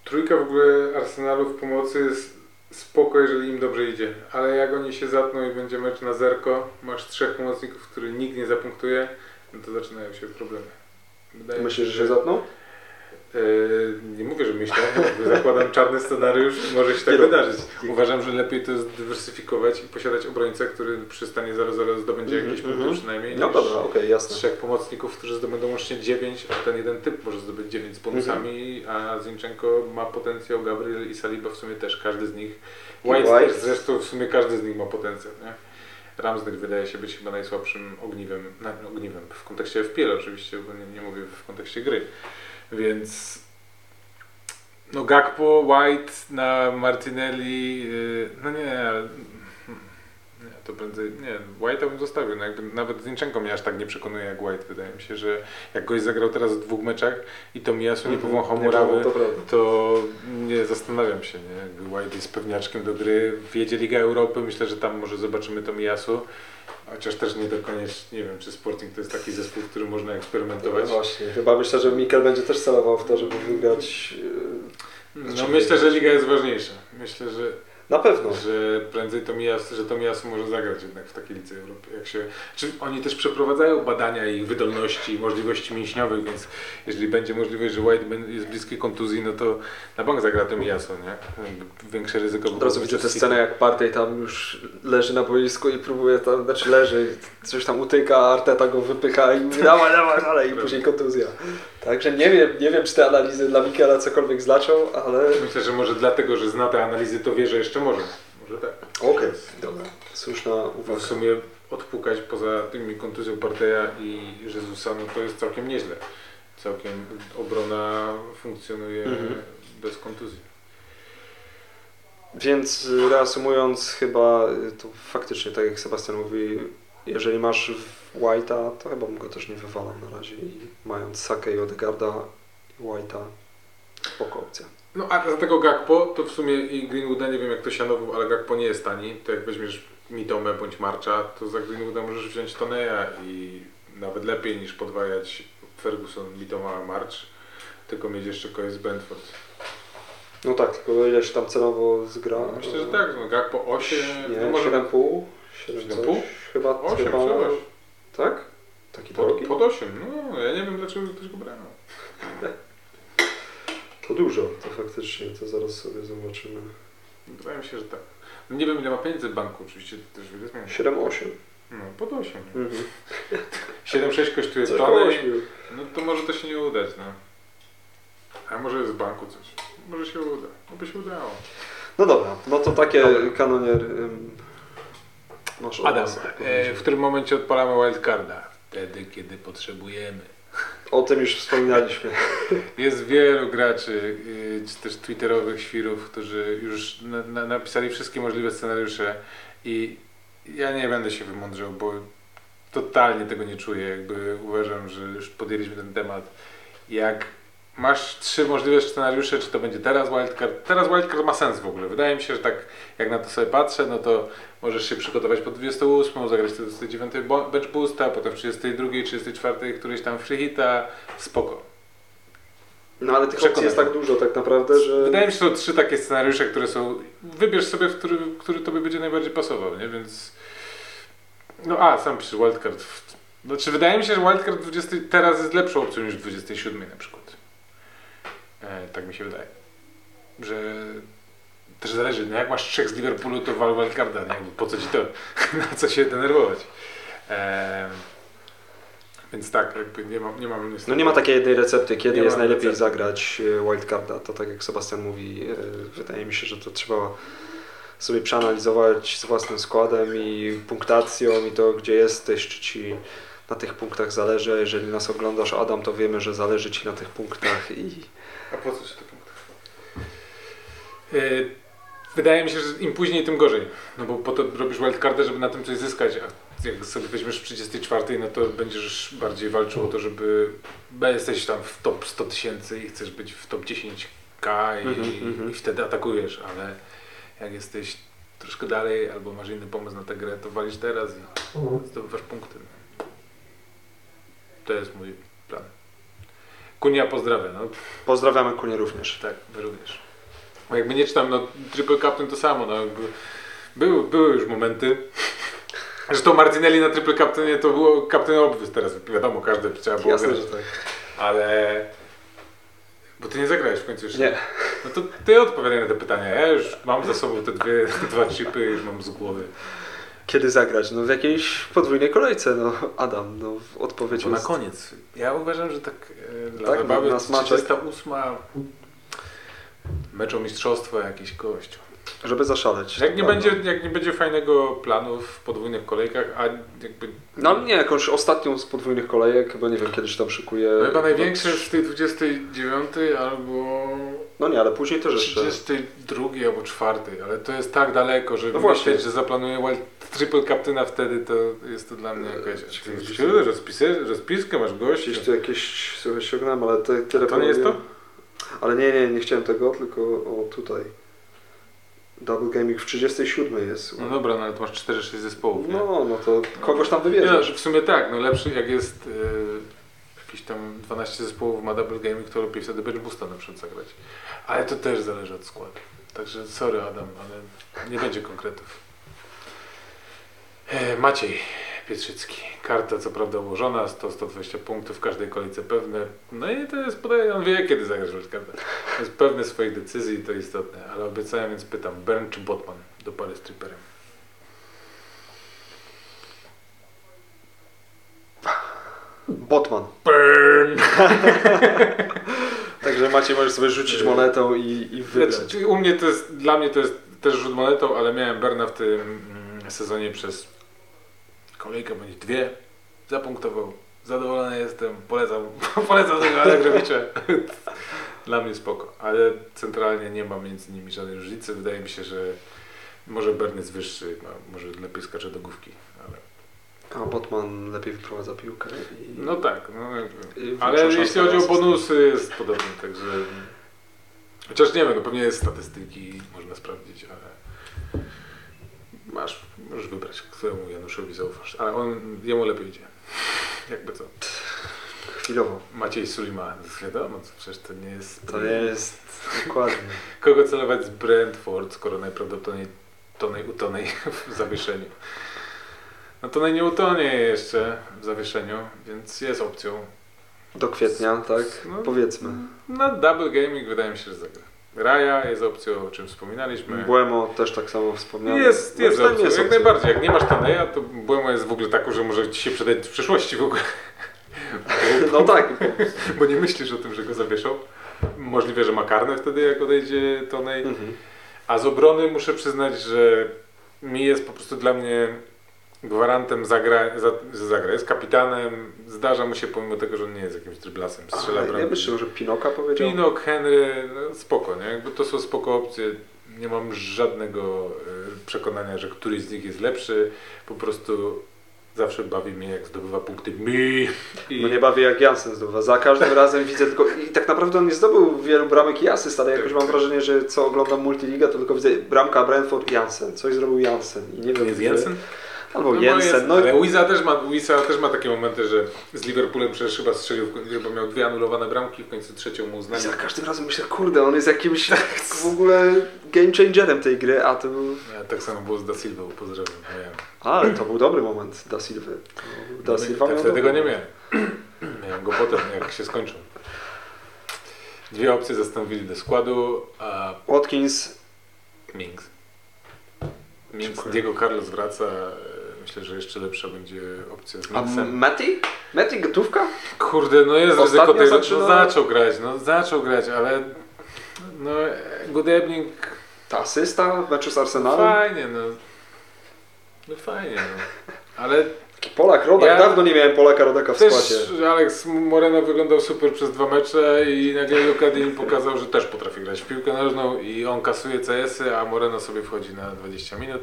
trójka w ogóle Arsenalu w pomocy jest spoko, jeżeli im dobrze idzie. Ale jak oni się zatną i będzie mecz na zerko, masz trzech pomocników, który nikt nie zapunktuje, no to zaczynają się problemy. Wydaje Myślisz, że się zatną? Yy, nie mówię, że myślę, zakładam czarny scenariusz, może się tak no. wydarzyć. Uważam, że lepiej to jest dywersyfikować i posiadać obrońcę, który przy stanie 0-0 zdobędzie Mhm, jakieś punkty mhm. przynajmniej, No dobra, okej, jasne. trzech pomocników, którzy zdobędą łącznie 9, a ten jeden typ może zdobyć 9 z bonusami, a Zinchenko ma potencjał, Gabriel i Saliba w sumie też, każdy z nich. White, White. też zresztą w sumie każdy z nich ma potencjał, nie? Ramsdale wydaje się być chyba najsłabszym ogniwem, na, ogniwem w kontekście FPL oczywiście, bo nie, nie mówię w kontekście gry. Więc no Gakpo, White na Martinelli, yy, no nie, nie, to prędzej, nie, White'a bym zostawił, no jakby nawet Zinchenko mnie aż tak nie przekonuje jak White, wydaje mi się, że jak goś zagrał teraz w dwóch meczach i to Miasu nie powąchał Mhm. Nie murawy, to nie zastanawiam się, nie? Jakby White jest pewniaczkiem do gry, wjedzie Liga Europy, myślę, że tam może zobaczymy to Miasu, chociaż też nie do koniecznie, nie wiem, czy Sporting to jest taki zespół, w którym można eksperymentować. No właśnie, chyba myślę, że Mikel będzie też celował w to, żeby wygrać. yy, No Znaczy, myślę, że Liga jest ważniejsza. Myślę, że, Na pewno. że prędzej to Miasu, że to Miasu może zagrać jednak w takiej Lidze Europy. Jak się, czy oni też przeprowadzają badania ich wydolności i możliwości mięśniowych, więc jeżeli będzie możliwość, że White jest bliskiej kontuzji, no to na bank zagra to Miasu, nie? Większe ryzyko. Od razu widzę tę scenę, jak Partey tam już leży na boisku i próbuje tam, znaczy leży, coś tam utyka, a Arteta go wypycha i mówi dawaj, dawaj, dalej i później kontuzja. Także nie wiem, nie wiem, czy te analizy dla Mikela cokolwiek znaczą, ale... Myślę, że może dlatego, że zna te analizy, to wie, że jeszcze może. Może tak. Okej, dobra. Słuszna uwaga. w sumie odpukać poza tymi kontuzją Parteja i Jezusa, no to jest całkiem nieźle. Całkiem obrona funkcjonuje Mhm. bez kontuzji. Więc y, reasumując, chyba y, to faktycznie, tak jak Sebastian mówi, jeżeli masz White'a, to chyba go też nie wywalał na razie i mając Sakę i Odegarda i White'a, spoko opcja. No a za tego Gakpo, to w sumie i Greenwooda, nie wiem jak to sianował, ale Gakpo nie jest tani. To jak weźmiesz Mitomę bądź Marcza, to za Greenwooda możesz wziąć Toneja i nawet lepiej niż podwajać Ferguson, Mitoma, March, tylko mieć jeszcze kogoś z Brentford. No tak, tylko ile się tam cenowo zgra? Myślę, że tak, no Gakpo 8, Nie, no może 7,5? 7 7,5? coś? Chyba, 8, chyba... przepraszam. Tak? Taki Pod, drogi? pod 8, no ja nie wiem dlaczego ktoś go brał. To dużo, to faktycznie, to zaraz sobie zobaczymy. Wydaje mi się, że tak. No nie wiem ile ma pieniędzy w banku, oczywiście to też wiele zmienia. 7,8. No pod 8. Mhm. 7,6 kosztuje Coś koło tonę, 8. no to może to się nie udać, no. A może jest w banku coś. Może się uda. No by się udało. No dobra, no to takie Dobra. kanonier ym, Masz Adam, e, w którym momencie odpalamy wildcarda? Wtedy, kiedy potrzebujemy. O tym już wspominaliśmy. Jest wielu graczy, y, czy też twitterowych świrów, którzy już na, na, napisali wszystkie możliwe scenariusze i ja nie będę się wymądrzał, bo totalnie tego nie czuję. Jakby uważam, że już podjęliśmy ten temat. Jak masz trzy możliwe scenariusze, czy to będzie teraz wildcard. Teraz wildcard ma sens w ogóle. Wydaje mi się, że tak jak na to sobie patrzę, no to możesz się przygotować po 28, zagrać do 29 bo- bench boosta, potem w 32, 34 któryś tam free hita. Spoko. No ale tych opcji jest tak dużo tak naprawdę, że... Wydaje mi się, że są trzy takie scenariusze, które są. Wybierz sobie, który, który tobie będzie najbardziej pasował, nie? Więc. No a, sam piszesz wildcard. Znaczy, wydaje mi się, że wildcard 20 teraz jest lepszą opcją niż 27 na przykład. E, tak mi się wydaje. Że też zależy, no jak masz trzech z Liverpoolu, to wal wildcarda, nie? Po co ci to? Na co się denerwować? E, więc tak, jakby nie mam, nie mam niestety- No nie ma takiej jednej recepty, kiedy Nie jest ma najlepiej recepty. zagrać e, wildcarda. To tak jak Sebastian mówi, wydaje mi się, że to trzeba sobie przeanalizować z własnym składem i punktacją i to, gdzie jesteś, czy ci na tych punktach zależy. Jeżeli nas oglądasz, Adam, to wiemy, że zależy ci na tych punktach i A po co się to punktów? Yy, Wydaje mi się, że im później, tym gorzej. No bo po to robisz wildcardę, żeby na tym coś zyskać. A jak sobie weźmiesz w 34, no to będziesz bardziej walczył o to, żeby jesteś tam w top 100 tysięcy i chcesz być w top 10k i, Mhm, mhm. i wtedy atakujesz, ale jak jesteś troszkę dalej albo masz inny pomysł na tę grę, to walisz teraz i zdobywasz punkty. No. To jest mój plan. Kunia pozdrawia. No, pozdrawiamy Kunie również. tak, również. Jakby nie czytam, no Triple Captain to samo, no jakby były, były już momenty. Zresztą Martinelli na Triple Captainie to było Captain Obvious teraz, wiadomo, każde trzeba było Jasne, grać. że tak. Ale... Bo ty nie zagrałeś w końcu jeszcze. Nie. No to ty odpowiadaj na te pytania. Ja już mam za sobą te dwie, dwa chipy, już mam z głowy. Kiedy zagrać? No w jakiejś podwójnej kolejce, no Adam, no odpowiedź To na koniec. Ja uważam, że tak e, dla Tak, zabawy na smaczek. 38 mecz o mistrzostwo jakiś gościu. Żeby zaszaleć. Jak nie, będzie, jak nie będzie fajnego planu w podwójnych kolejkach, a jakby No nie, jakąś ostatnią z podwójnych kolejek, bo nie wiem, kiedy się tam szykuje. no chyba największe w tej 29 albo No nie, ale później też jeszcze. 32 albo 4, ale to jest tak daleko, że No no właśnie. myśleć, że zaplanuję wild triple captaina wtedy, to jest to dla mnie jakaś... Ciekawe, Ty, że- rozpisy, rozpiskę masz gości. Gdzieś tu jakieś słuchaj, ściągnąłem, ale te, tyle To nie jest to? Ale nie, nie, nie chciałem tego, tylko o tutaj. Double Gaming w 37 jest. No dobra, no ale to masz 4-6 zespołów, nie? No, no to kogoś tam wybierzesz. w sumie tak, no lepszy jak jest yy, jakieś tam 12 zespołów ma double gaming, to lepiej wtedy bench boosta na przykład zagrać. Ale to też zależy od składu. Także sorry Adam, ale nie będzie konkretów. E, Maciej Pietrzycki. Karta co prawda ułożona, 100-120 punktów w każdej kolejce pewne. No i to jest, podaje, on wie kiedy zagrasz wildcarda. Jest pewny swoich decyzji, to istotne. Ale obiecałem, więc pytam, Bern czy Botman do pary z triperem? Botman. Burn! Także Maciej możesz sobie rzucić monetą i, i wybrać. Znaczy, u mnie to jest, dla mnie to jest też rzut monetą, ale miałem Berna w tym mm, sezonie przez kolejkę bądź dwie. Zapunktował. Zadowolony jestem. Polecam, polecam tego Alegrowicza. Dla mnie spoko. Ale centralnie nie ma między nimi żadnej różnicy. Wydaje mi się, że może Bern jest wyższy, może lepiej skacze do główki. A Botman lepiej wyprowadza piłkę. I... No tak, no, i Ale jeśli chodzi o bonusy, jest podobnie, także. Chociaż nie wiem, no pewnie jest statystyki, można sprawdzić, ale. Masz, możesz wybrać, któremu Januszowi zaufasz. Ale on, jemu lepiej idzie. Jakby co. Chwilowo. Maciej Sulima, wiadomo, co, przecież to nie jest. To jest dokładnie. Kogo celować z Brentford, skoro najprawdopodobniej Tonej utonej w zawieszeniu. No Tonej nie utonie jeszcze w zawieszeniu, więc jest opcją. Do kwietnia, tak? No. Powiedzmy. No double gaming wydaje mi się, że zagra. Raja jest opcją, o czym wspominaliśmy. Błemo też tak samo wspomniałem. Jest, No, jest opcją, jak opcją. najbardziej. Jak nie masz Toneja, to Błemo jest w ogóle taką, że może ci się przydać w przyszłości w ogóle. No tak, Bo nie myślisz o tym, że go zawieszą. Możliwe, że ma karne wtedy, jak odejdzie Tonej. Mhm. A z obrony muszę przyznać, że mi jest po prostu dla mnie gwarantem zagra, za, zagra. Jest kapitanem, zdarza mu się pomimo tego, że on nie jest jakimś dryblasem. Strzela Ale ja bramki. myślę, że Pinoka powiedział. Pinok, Henry, no spoko, nie? Jakby to są spoko opcje. Nie mam żadnego y, przekonania, że któryś z nich jest lepszy. Po prostu zawsze bawi mnie, jak zdobywa punkty mi. I No nie bawię jak Jansen zdobywa. Za każdym razem widzę tylko... I tak naprawdę on nie zdobył wielu bramek i asyst, ale jakoś mam wrażenie, że co oglądam Multiliga, to tylko widzę bramka Brentford Jansen. Coś zrobił Jansen. I nie wiem, jest Jensen? Albo No, Jensen. jest, No, ale Wiza też, ma, Wiza też ma takie momenty, że z Liverpoolem przecież chyba strzelił, miał dwie anulowane bramki, w końcu trzecią mu uznali. za każdym razem myślę, kurde, on jest jakimś w ogóle game changerem tej gry, a to był... Ja, tak samo było z Da Silva, pozdrawiam. Miałem. Ale to był dobry moment Da Silva. Da Silva tak, miał wtedy go nie miałem. Miałem go potem, jak się skończył. Dwie opcje zastąpili do składu, a Watkins, Mings. Mings, Dziękuję. Diego Carlos wraca. Myślę, że jeszcze lepsza będzie opcja z a Mingsem. Matty? Matty gotówka? Kurde, no jest Ostatnio ryzyko tego, zaczyna- no zaczął grać, no zaczął grać, ale no Godebnik Ta asysta w meczu z Arsenalem? fajnie, no. No fajnie, no. Ale Taki Polak Rodak, Ja- dawno nie miałem Polaka Rodaka w też składzie. Alex Moreno wyglądał super przez dwa mecze i nagle Lukadin pokazał, że też potrafi grać w piłkę nożną i on kasuje CS-y, a Moreno sobie wchodzi na 20 minut.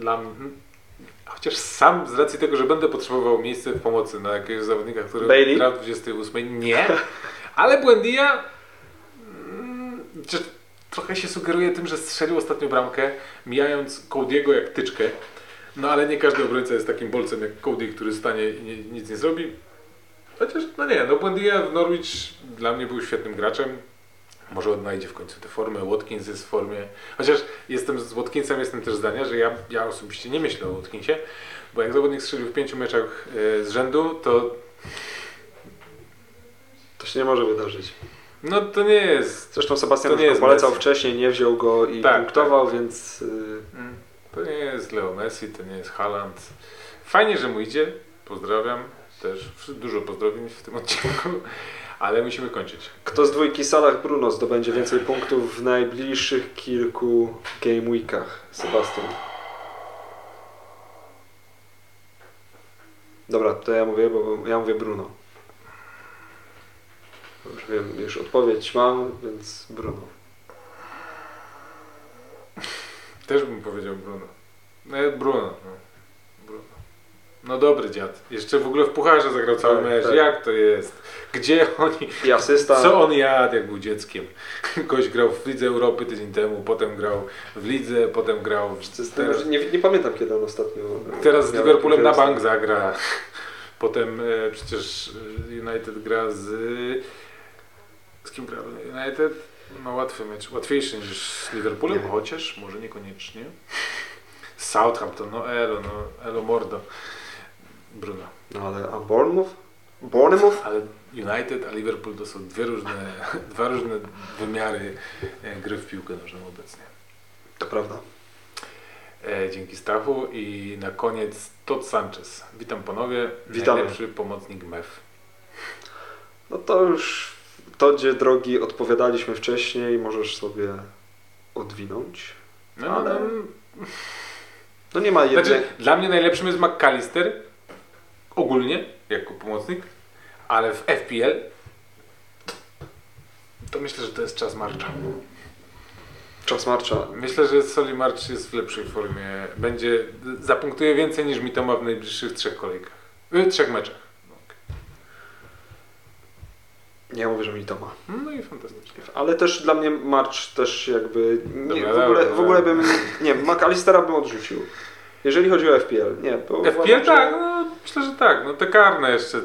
Dla mnie, chociaż sam z racji tego, że będę potrzebował miejsca w pomocy na jakiegoś zawodnika, który Bailey? gra w 28, nie, ale Buendia mm, trochę się sugeruje tym, że strzelił ostatnio bramkę, mijając Cody'ego jak tyczkę. No ale nie każdy obrońca jest takim bolcem jak Cody, który stanie i nie, nic nie zrobi. Chociaż, no nie, no Buendia w Norwich dla mnie był świetnym graczem. Może odnajdzie w końcu tę formę. Watkins jest w formie. Chociaż jestem z Watkinsem, jestem też zdania, że ja, ja osobiście nie myślę o Watkinsie, bo jak zawodnik strzelił w pięciu meczach e, z rzędu, to To się nie może wydarzyć. no to nie jest Zresztą Sebastian To nie jest polecał Messi. wcześniej, nie wziął go i Tak, punktował, więc... y, Mm, To nie jest Leo Messi, to nie jest Haaland. Fajnie, że mu idzie. Pozdrawiam. Też dużo pozdrowień w tym odcinku, ale musimy kończyć. Kto z dwójki Salah Bruno zdobędzie więcej punktów w najbliższych kilku game weekach? Sebastian. Dobra, to ja mówię, bo ja mówię Bruno. Już wiem, już odpowiedź mam, więc Bruno. Też bym powiedział Bruno. No, Bruno. No. No dobry dziad. Jeszcze w ogóle w pucharze zagrał cały Tak, mecz. tak. Jak to jest? Gdzie oni... I asysta. Co on jadł, jak był dzieckiem? Gość grał w Lidze Europy tydzień temu, potem grał w Lidze, potem grał w... Teraz... Nie, nie pamiętam kiedy on ostatnio. teraz z Liverpoolem na bank zagra. Potem e, przecież e, United gra z... Z kim gra United? Ma łatwy mecz, łatwiejszy niż z Liverpoolem, chociaż może niekoniecznie. Southampton, no elo, no elo mordo. Bruno. No ale a Bournemouth? Bournemouth? Ale United, a Liverpool to są dwie różne, dwa różne wymiary e, gry w piłkę nożną obecnie. To prawda. E, dzięki Stachu i na koniec Todd Sanchez. Witam panowie. Witamy. Najlepszy pomocnik MEF. No to już to, gdzie drogi odpowiadaliśmy wcześniej, możesz sobie odwinąć. No, Ale- no, No nie ma jednej... znaczy, dla mnie najlepszym jest McAllister. Ogólnie, jako pomocnik. Ale w FPL to myślę, że to jest czas Marcza. Czas marcza. Myślę, że Soli March jest w lepszej formie. Będzie, zapunktuje więcej niż Mitoma w najbliższych trzech kolejkach. Y, trzech meczach. No. Nie mówię, że mi to ma. no i fantastycznie. Ale też dla mnie March też jakby... Nie, Dobra, w, ogóle, dobra, w ogóle bym... Nie, McAllistera bym odrzucił. Jeżeli chodzi o FPL. Nie, FPL tak, no, myślę, że tak. No te karne jeszcze.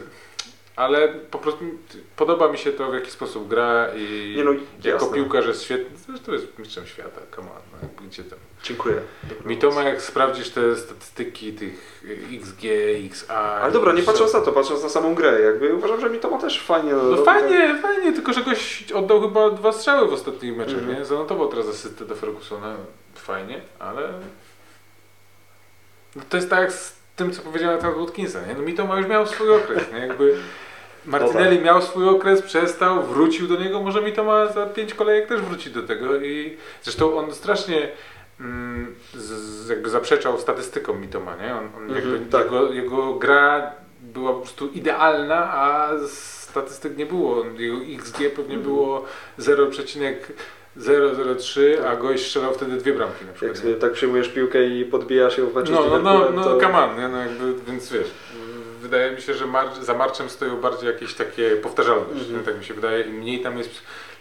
Ale po prostu podoba mi się to, w jaki sposób gra i Nie no, jako piłkarz jest świetny. Zresztą jest mistrzem świata, come on, no, gdzie tam. Dziękuję. Dobra. Mitoma, jak sprawdzisz te statystyki tych XG, XA... Ale dobra, nie patrząc na to, patrząc na samą grę, jakby uważam, że mi to ma też fajnie. No fajnie, fajnie, tylko że goś oddał chyba dwa strzały w ostatnich meczach, Mhm. nie? Zanotował teraz asystę do Fergusona, fajnie, ale... No to jest tak z tym, co powiedziałem na temat Watkinsa, nie? No Mitoma już miał swój okres, nie? Jakby Martinelli miał swój okres, przestał, wrócił do niego, może Mitoma za pięć kolejek też wróci do tego i zresztą on strasznie mm, z, z, jakby zaprzeczał statystykom Mitoma, nie? On, on Mhm, jakby, tak. jego, jego gra była po prostu idealna, a statystyk nie było. Jego XG pewnie było 0,003, a gość strzelał wtedy dwie bramki na Jak przykład. sobie nie? tak przyjmujesz piłkę i podbijasz ją w meczu z No, no, no, no to... come on, nie? No jakby, więc wiesz, wydaje mi się, że mar- za marczem stoją bardziej jakieś takie powtarzalność, Mhm. nie? tak mi się wydaje, i mniej tam jest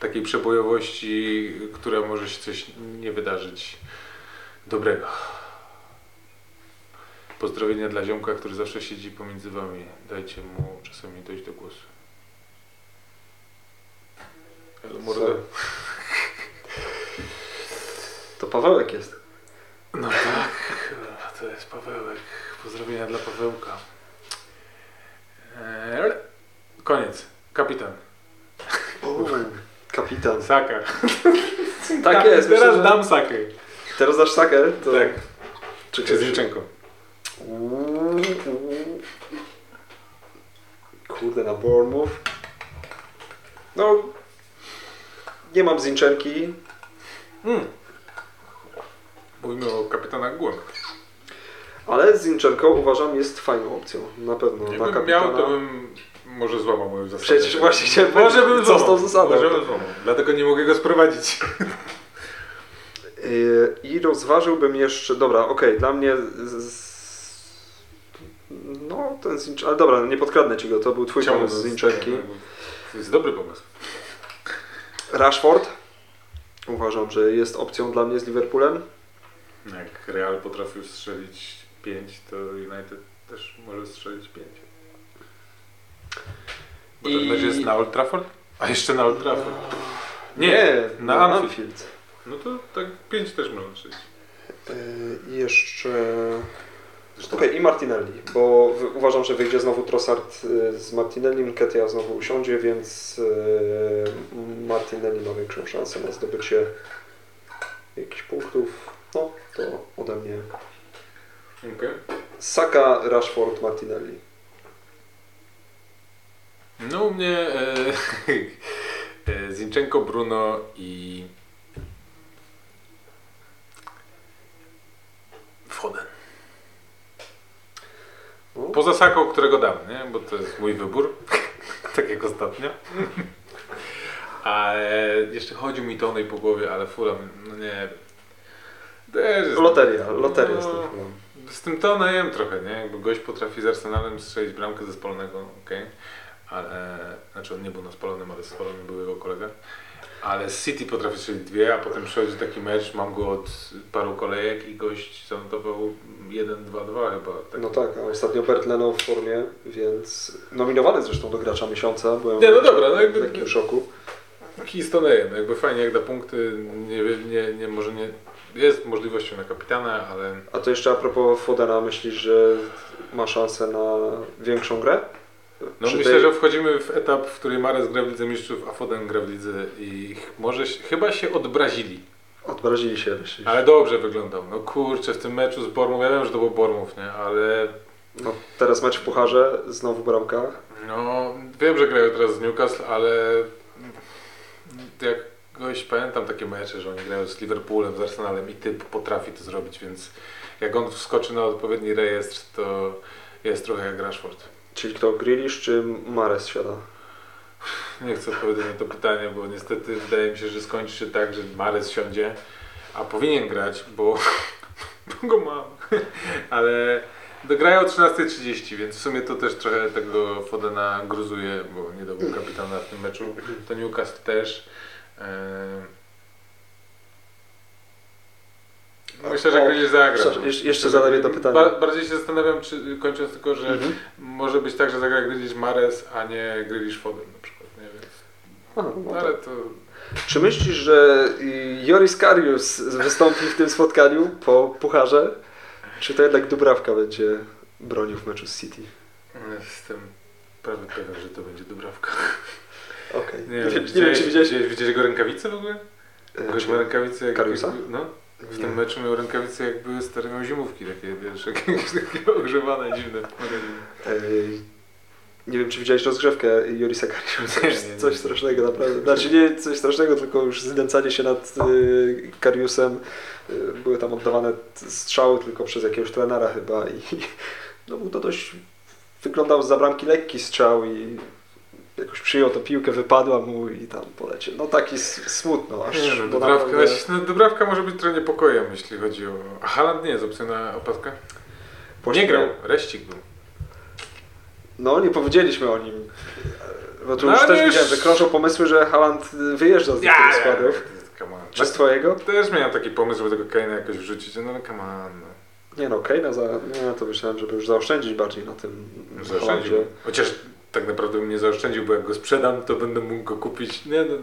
takiej przebojowości, która może się coś nie wydarzyć dobrego. Pozdrowienia dla ziomka, który zawsze siedzi pomiędzy wami. Dajcie mu czasami dojść do głosu. To Pawełek jest. No tak, to jest Pawełek. Pozdrowienia dla Pawełka. Eee, koniec. Kapitan. Kapitan. Saka. Tak jest. Teraz myślę, że- dam Sakę. Teraz dasz sakę? To... Tak. Czy Zinchenko. Kurde, na Bournemouth. No, nie mam Zinchenki. Mm. Mówimy o kapitanach głęb. Ale Zinchenko uważam jest fajną opcją. Na pewno. na Jakbym kapitana. miał, to bym może złamał moją zasadę. Przecież właśnie chciałem Może bym złamał. zasadą. Może bym złamał. Dlatego nie mogę go sprowadzić. Yy, I rozważyłbym jeszcze, dobra, okej, dla mnie z, z, no ten Zinchenko, ale dobra, nie podkradnę Ci go, to był Twój Czemu pomysł z Zinchenki. To jest dobry pomysł. Rashford, uważam, że jest opcją dla mnie z Liverpoolem. Jak Real potrafił strzelić 5, to United też może strzelić 5. Bo I- ten mecz jest na Old Trafford? A jeszcze na Old Trafford. Nie, Nie, na na Anfield. Anfield. No to tak 5 też można strzelić. Yy, I jeszcze... Okej, i Martinelli, bo w- uważam, że wyjdzie znowu Trossard y, z Martinelli, Nketiah znowu usiądzie, więc y, Martinelli ma większą szansę na zdobycie jakichś punktów. No, to ode mnie. Okay. Saka, Rashford, Martinelli. No u mnie e, e, Zinchenko, Bruno i Foden. No, Poza Saką, którego dam, nie? bo to jest mój wybór, tak jak ostatnio. Ale jeszcze chodzi mi Tony po głowie, ale Fulham, no nie też jest, loteria, loteria no, z tym. Z tym Tonem trochę, nie? Jakby gość potrafi z Arsenalem strzelić bramkę ze spalonego, okej. Ale, znaczy on nie był na spalonym, ale spalony był jego kolega. Ale City potrafi strzelić dwie, a potem przychodzi taki mecz, mam go od paru kolejek i gość zanotował 1-2-2 chyba. Tak. No tak, a ostatnio Bert Leno w formie, więc nominowany zresztą do gracza miesiąca. Byłem Nie, no dobra, no jakby- w lekkim szoku. Taki Stonejem, no jakby fajnie jak da punkty, nie, wiem, nie, nie, może nie, jest możliwością na kapitana, ale A to jeszcze a propos Fodena, myślisz, że ma szansę na większą grę? no Przy myślę, tej- że wchodzimy w etap, w którym Mares gra w Lidze Mistrzów, a Foden gra w Lidze i może, chyba się odbrazili. Odbrazili się, myślisz? Ale dobrze wyglądał. No kurczę, w tym meczu z Bormów, ja wiem, że to był Bormów, nie? Ale No, teraz mecz w Pucharze, znowu bramka. no wiem, że grają teraz z Newcastle, ale jak goś pamiętam takie mecze, że oni grają z Liverpoolem, z Arsenalem i typ potrafi to zrobić, więc jak on wskoczy na odpowiedni rejestr, to jest trochę jak Rashford. Czyli kto, Grealish czy Mares siada? Nie chcę odpowiedzieć na to pytanie, bo niestety wydaje mi się, że skończy się tak, że Mares siądzie, a powinien grać, bo, bo go mam. Ale dograją o 13.30, więc w sumie to też trochę tego Fodena gruzuje, bo nie dałbym kapitana w tym meczu. To Newcastle też. Myślę, że ktoś zagra. jeszcze- zadam jedno pytanie. Ba- bardziej się zastanawiam, czy kończąc tylko, że Mhm. może być tak, że zagra Grealish Mares, a nie Grealish Foden na przykład. Nie wiem. Aha, no Ale to Czy myślisz, że Joris Karius wystąpi w tym spotkaniu po Pucharze? Czy to jednak Dubrawka będzie bronił w meczu z City? jestem prawie pewien, że to będzie Dubrawka. Okej. Nie, Nie, wiem, nie wiem, czy widziałeś... widziałeś, widziałeś jego rękawice w ogóle? Gość ma rękawice jak... Kariusa? No. W Nie. tym meczu miał rękawice jak były stare miał zimówki takie, wiesz, jakieś takie ogrzewane, dziwne. Ej, Nie wiem, czy widziałeś rozgrzewkę Jorisa Kariusa. Nie, Coś, nie, nie. coś strasznego naprawdę. Znaczy nie coś strasznego, tylko już znęcanie się nad y, Kariusem. Y, były tam oddawane t- strzały tylko przez jakiegoś trenera chyba i no, był to dość... Wyglądał z bramki lekki strzał i jakoś przyjął tę piłkę, wypadła mu i tam poleciał. No taki smutno aż. Nie, no, Dubrawka, naprawdę- no, Dubrawka może być trochę niepokojem, jeśli chodzi o... A Haaland nie jest opcją na opaskę? Nie grał, reścik był. No, nie powiedzieliśmy o nim. Bo tu No, już też już- widziałem, że krążą pomysły, że Haaland wyjeżdża z Ja, tych składów. Czy z twojego? Też miałem taki pomysł, żeby tego Kane'a jakoś wrzucić, no ale come on. No. Nie no, Kane'a za... Nie, to myślałem, żeby już zaoszczędzić bardziej na tym Zaoszczędził. Chociaż tak naprawdę bym nie zaoszczędził, bo jak go sprzedam, to będę mógł go kupić. Nie, no.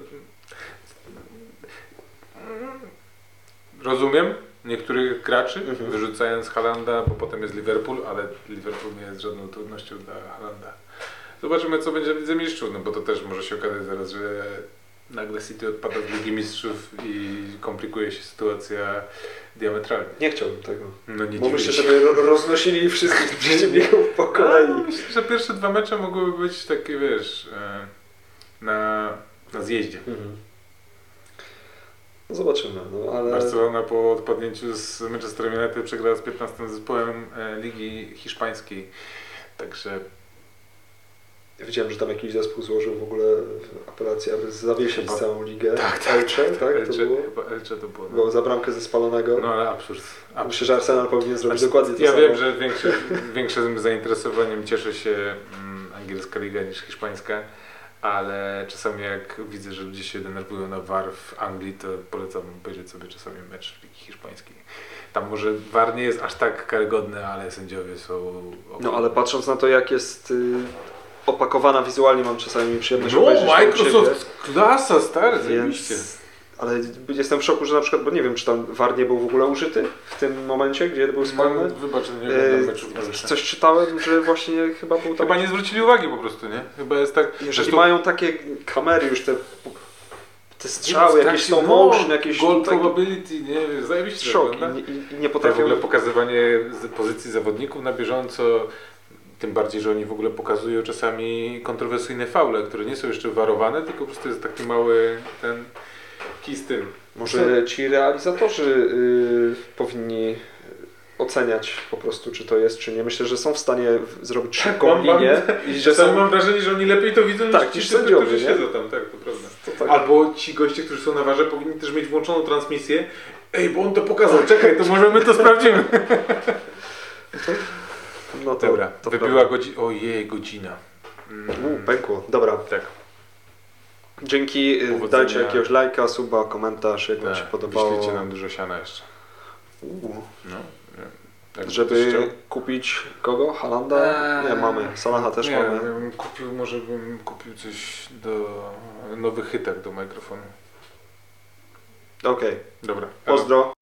Rozumiem niektórych graczy, Mhm. wyrzucając Halanda, bo potem jest Liverpool, ale Liverpool nie jest żadną trudnością dla Halanda. Zobaczymy, co będzie w Lidze Mistrzów, no bo to też może się okazać zaraz, że nagle City odpada z Ligi Mistrzów i komplikuje się sytuacja diametralnie. Nie chciałbym tego. No nie Bo myślę, żeby roznosili wszystkich przeciwników po kolei. myślę, że pierwsze dwa mecze mogłyby być takie, wiesz, e, na, na zjeździe. Mhm. No zobaczymy, no ale... Barcelona po odpadnięciu z Manchester United przegrała z 15 zespołem e, Ligi Hiszpańskiej. Także Ja Wiedziałem, że tam jakiś zespół złożył w ogóle apelację, aby zawiesić Chyba- całą ligę. Tak, tak, Elche, tak? To Elche, było? chyba Elche to było. Bo za bramkę ze spalonego. No ale absurd. absurd. Myślę, że Arsenal powinien zrobić Znaczy, dokładnie to Ja samo. wiem, że większe, większym zainteresowaniem cieszy się mm, angielska liga niż hiszpańska, ale czasami jak widzę, że ludzie się denerwują na VAR w Anglii, to polecam obejrzeć sobie czasami mecz ligi hiszpańskiej. Tam może VAR nie jest aż tak karygodny, ale sędziowie są... No ale patrząc na to, jak jest y, opakowana wizualnie, mam czasami przyjemność No, obejrzeć Microsoft klasa, stary, zajebiście. Ale jestem w szoku, że na przykład, bo nie wiem, czy tam VAR nie był w ogóle użyty w tym momencie, gdzie był No, spalony. wybacz, nie E, na życie. Coś czytałem, że właśnie chyba był tam... Chyba nie zwrócili uwagi po prostu, nie? Chyba jest tak... Jeżeli Zresztą- mają takie kamery już, te, te strzały, Nie, jakieś tak, slow no, motion, jakieś... Goal taki probability, nie? Zajebiście Szok i, i, nie Tak w potrafią... ogóle pokazywanie pozycji zawodników na bieżąco, tym bardziej, że oni w ogóle pokazują czasami kontrowersyjne faule, które nie są jeszcze warowane, tylko po prostu jest taki mały ten kij z tym. Może ci realizatorzy y, powinni oceniać po prostu, czy to jest, czy nie. Myślę, że są w stanie zrobić szybką mam- mam- linię i że są... mam wrażenie, że oni lepiej to widzą Tak, niż ci, sędziowie, którzy nie? siedzą tam, tak, to prawda. To tak, Albo ci goście, którzy są na warze, powinni też mieć włączoną transmisję. Ej, bo on to pokazał, czekaj, to może my to sprawdzimy. no to, Dobra, to wybiła godzina. Ojej, godzina. Mm, U, pękło. Dobra. tak. Dzięki. y, Powodzenia. Dajcie jakiegoś lajka, suba, komentarz, jak wam się tak. podobało. Wyślijcie nam dużo siana jeszcze. U, No, ktoś Żeby kupić kogo? Halanda? Eee, Nie, mamy. Salaha też nie, mamy. bym kupił, może bym kupił coś do nowych hytek do mikrofonu. Okej. Dobra. Pozdro.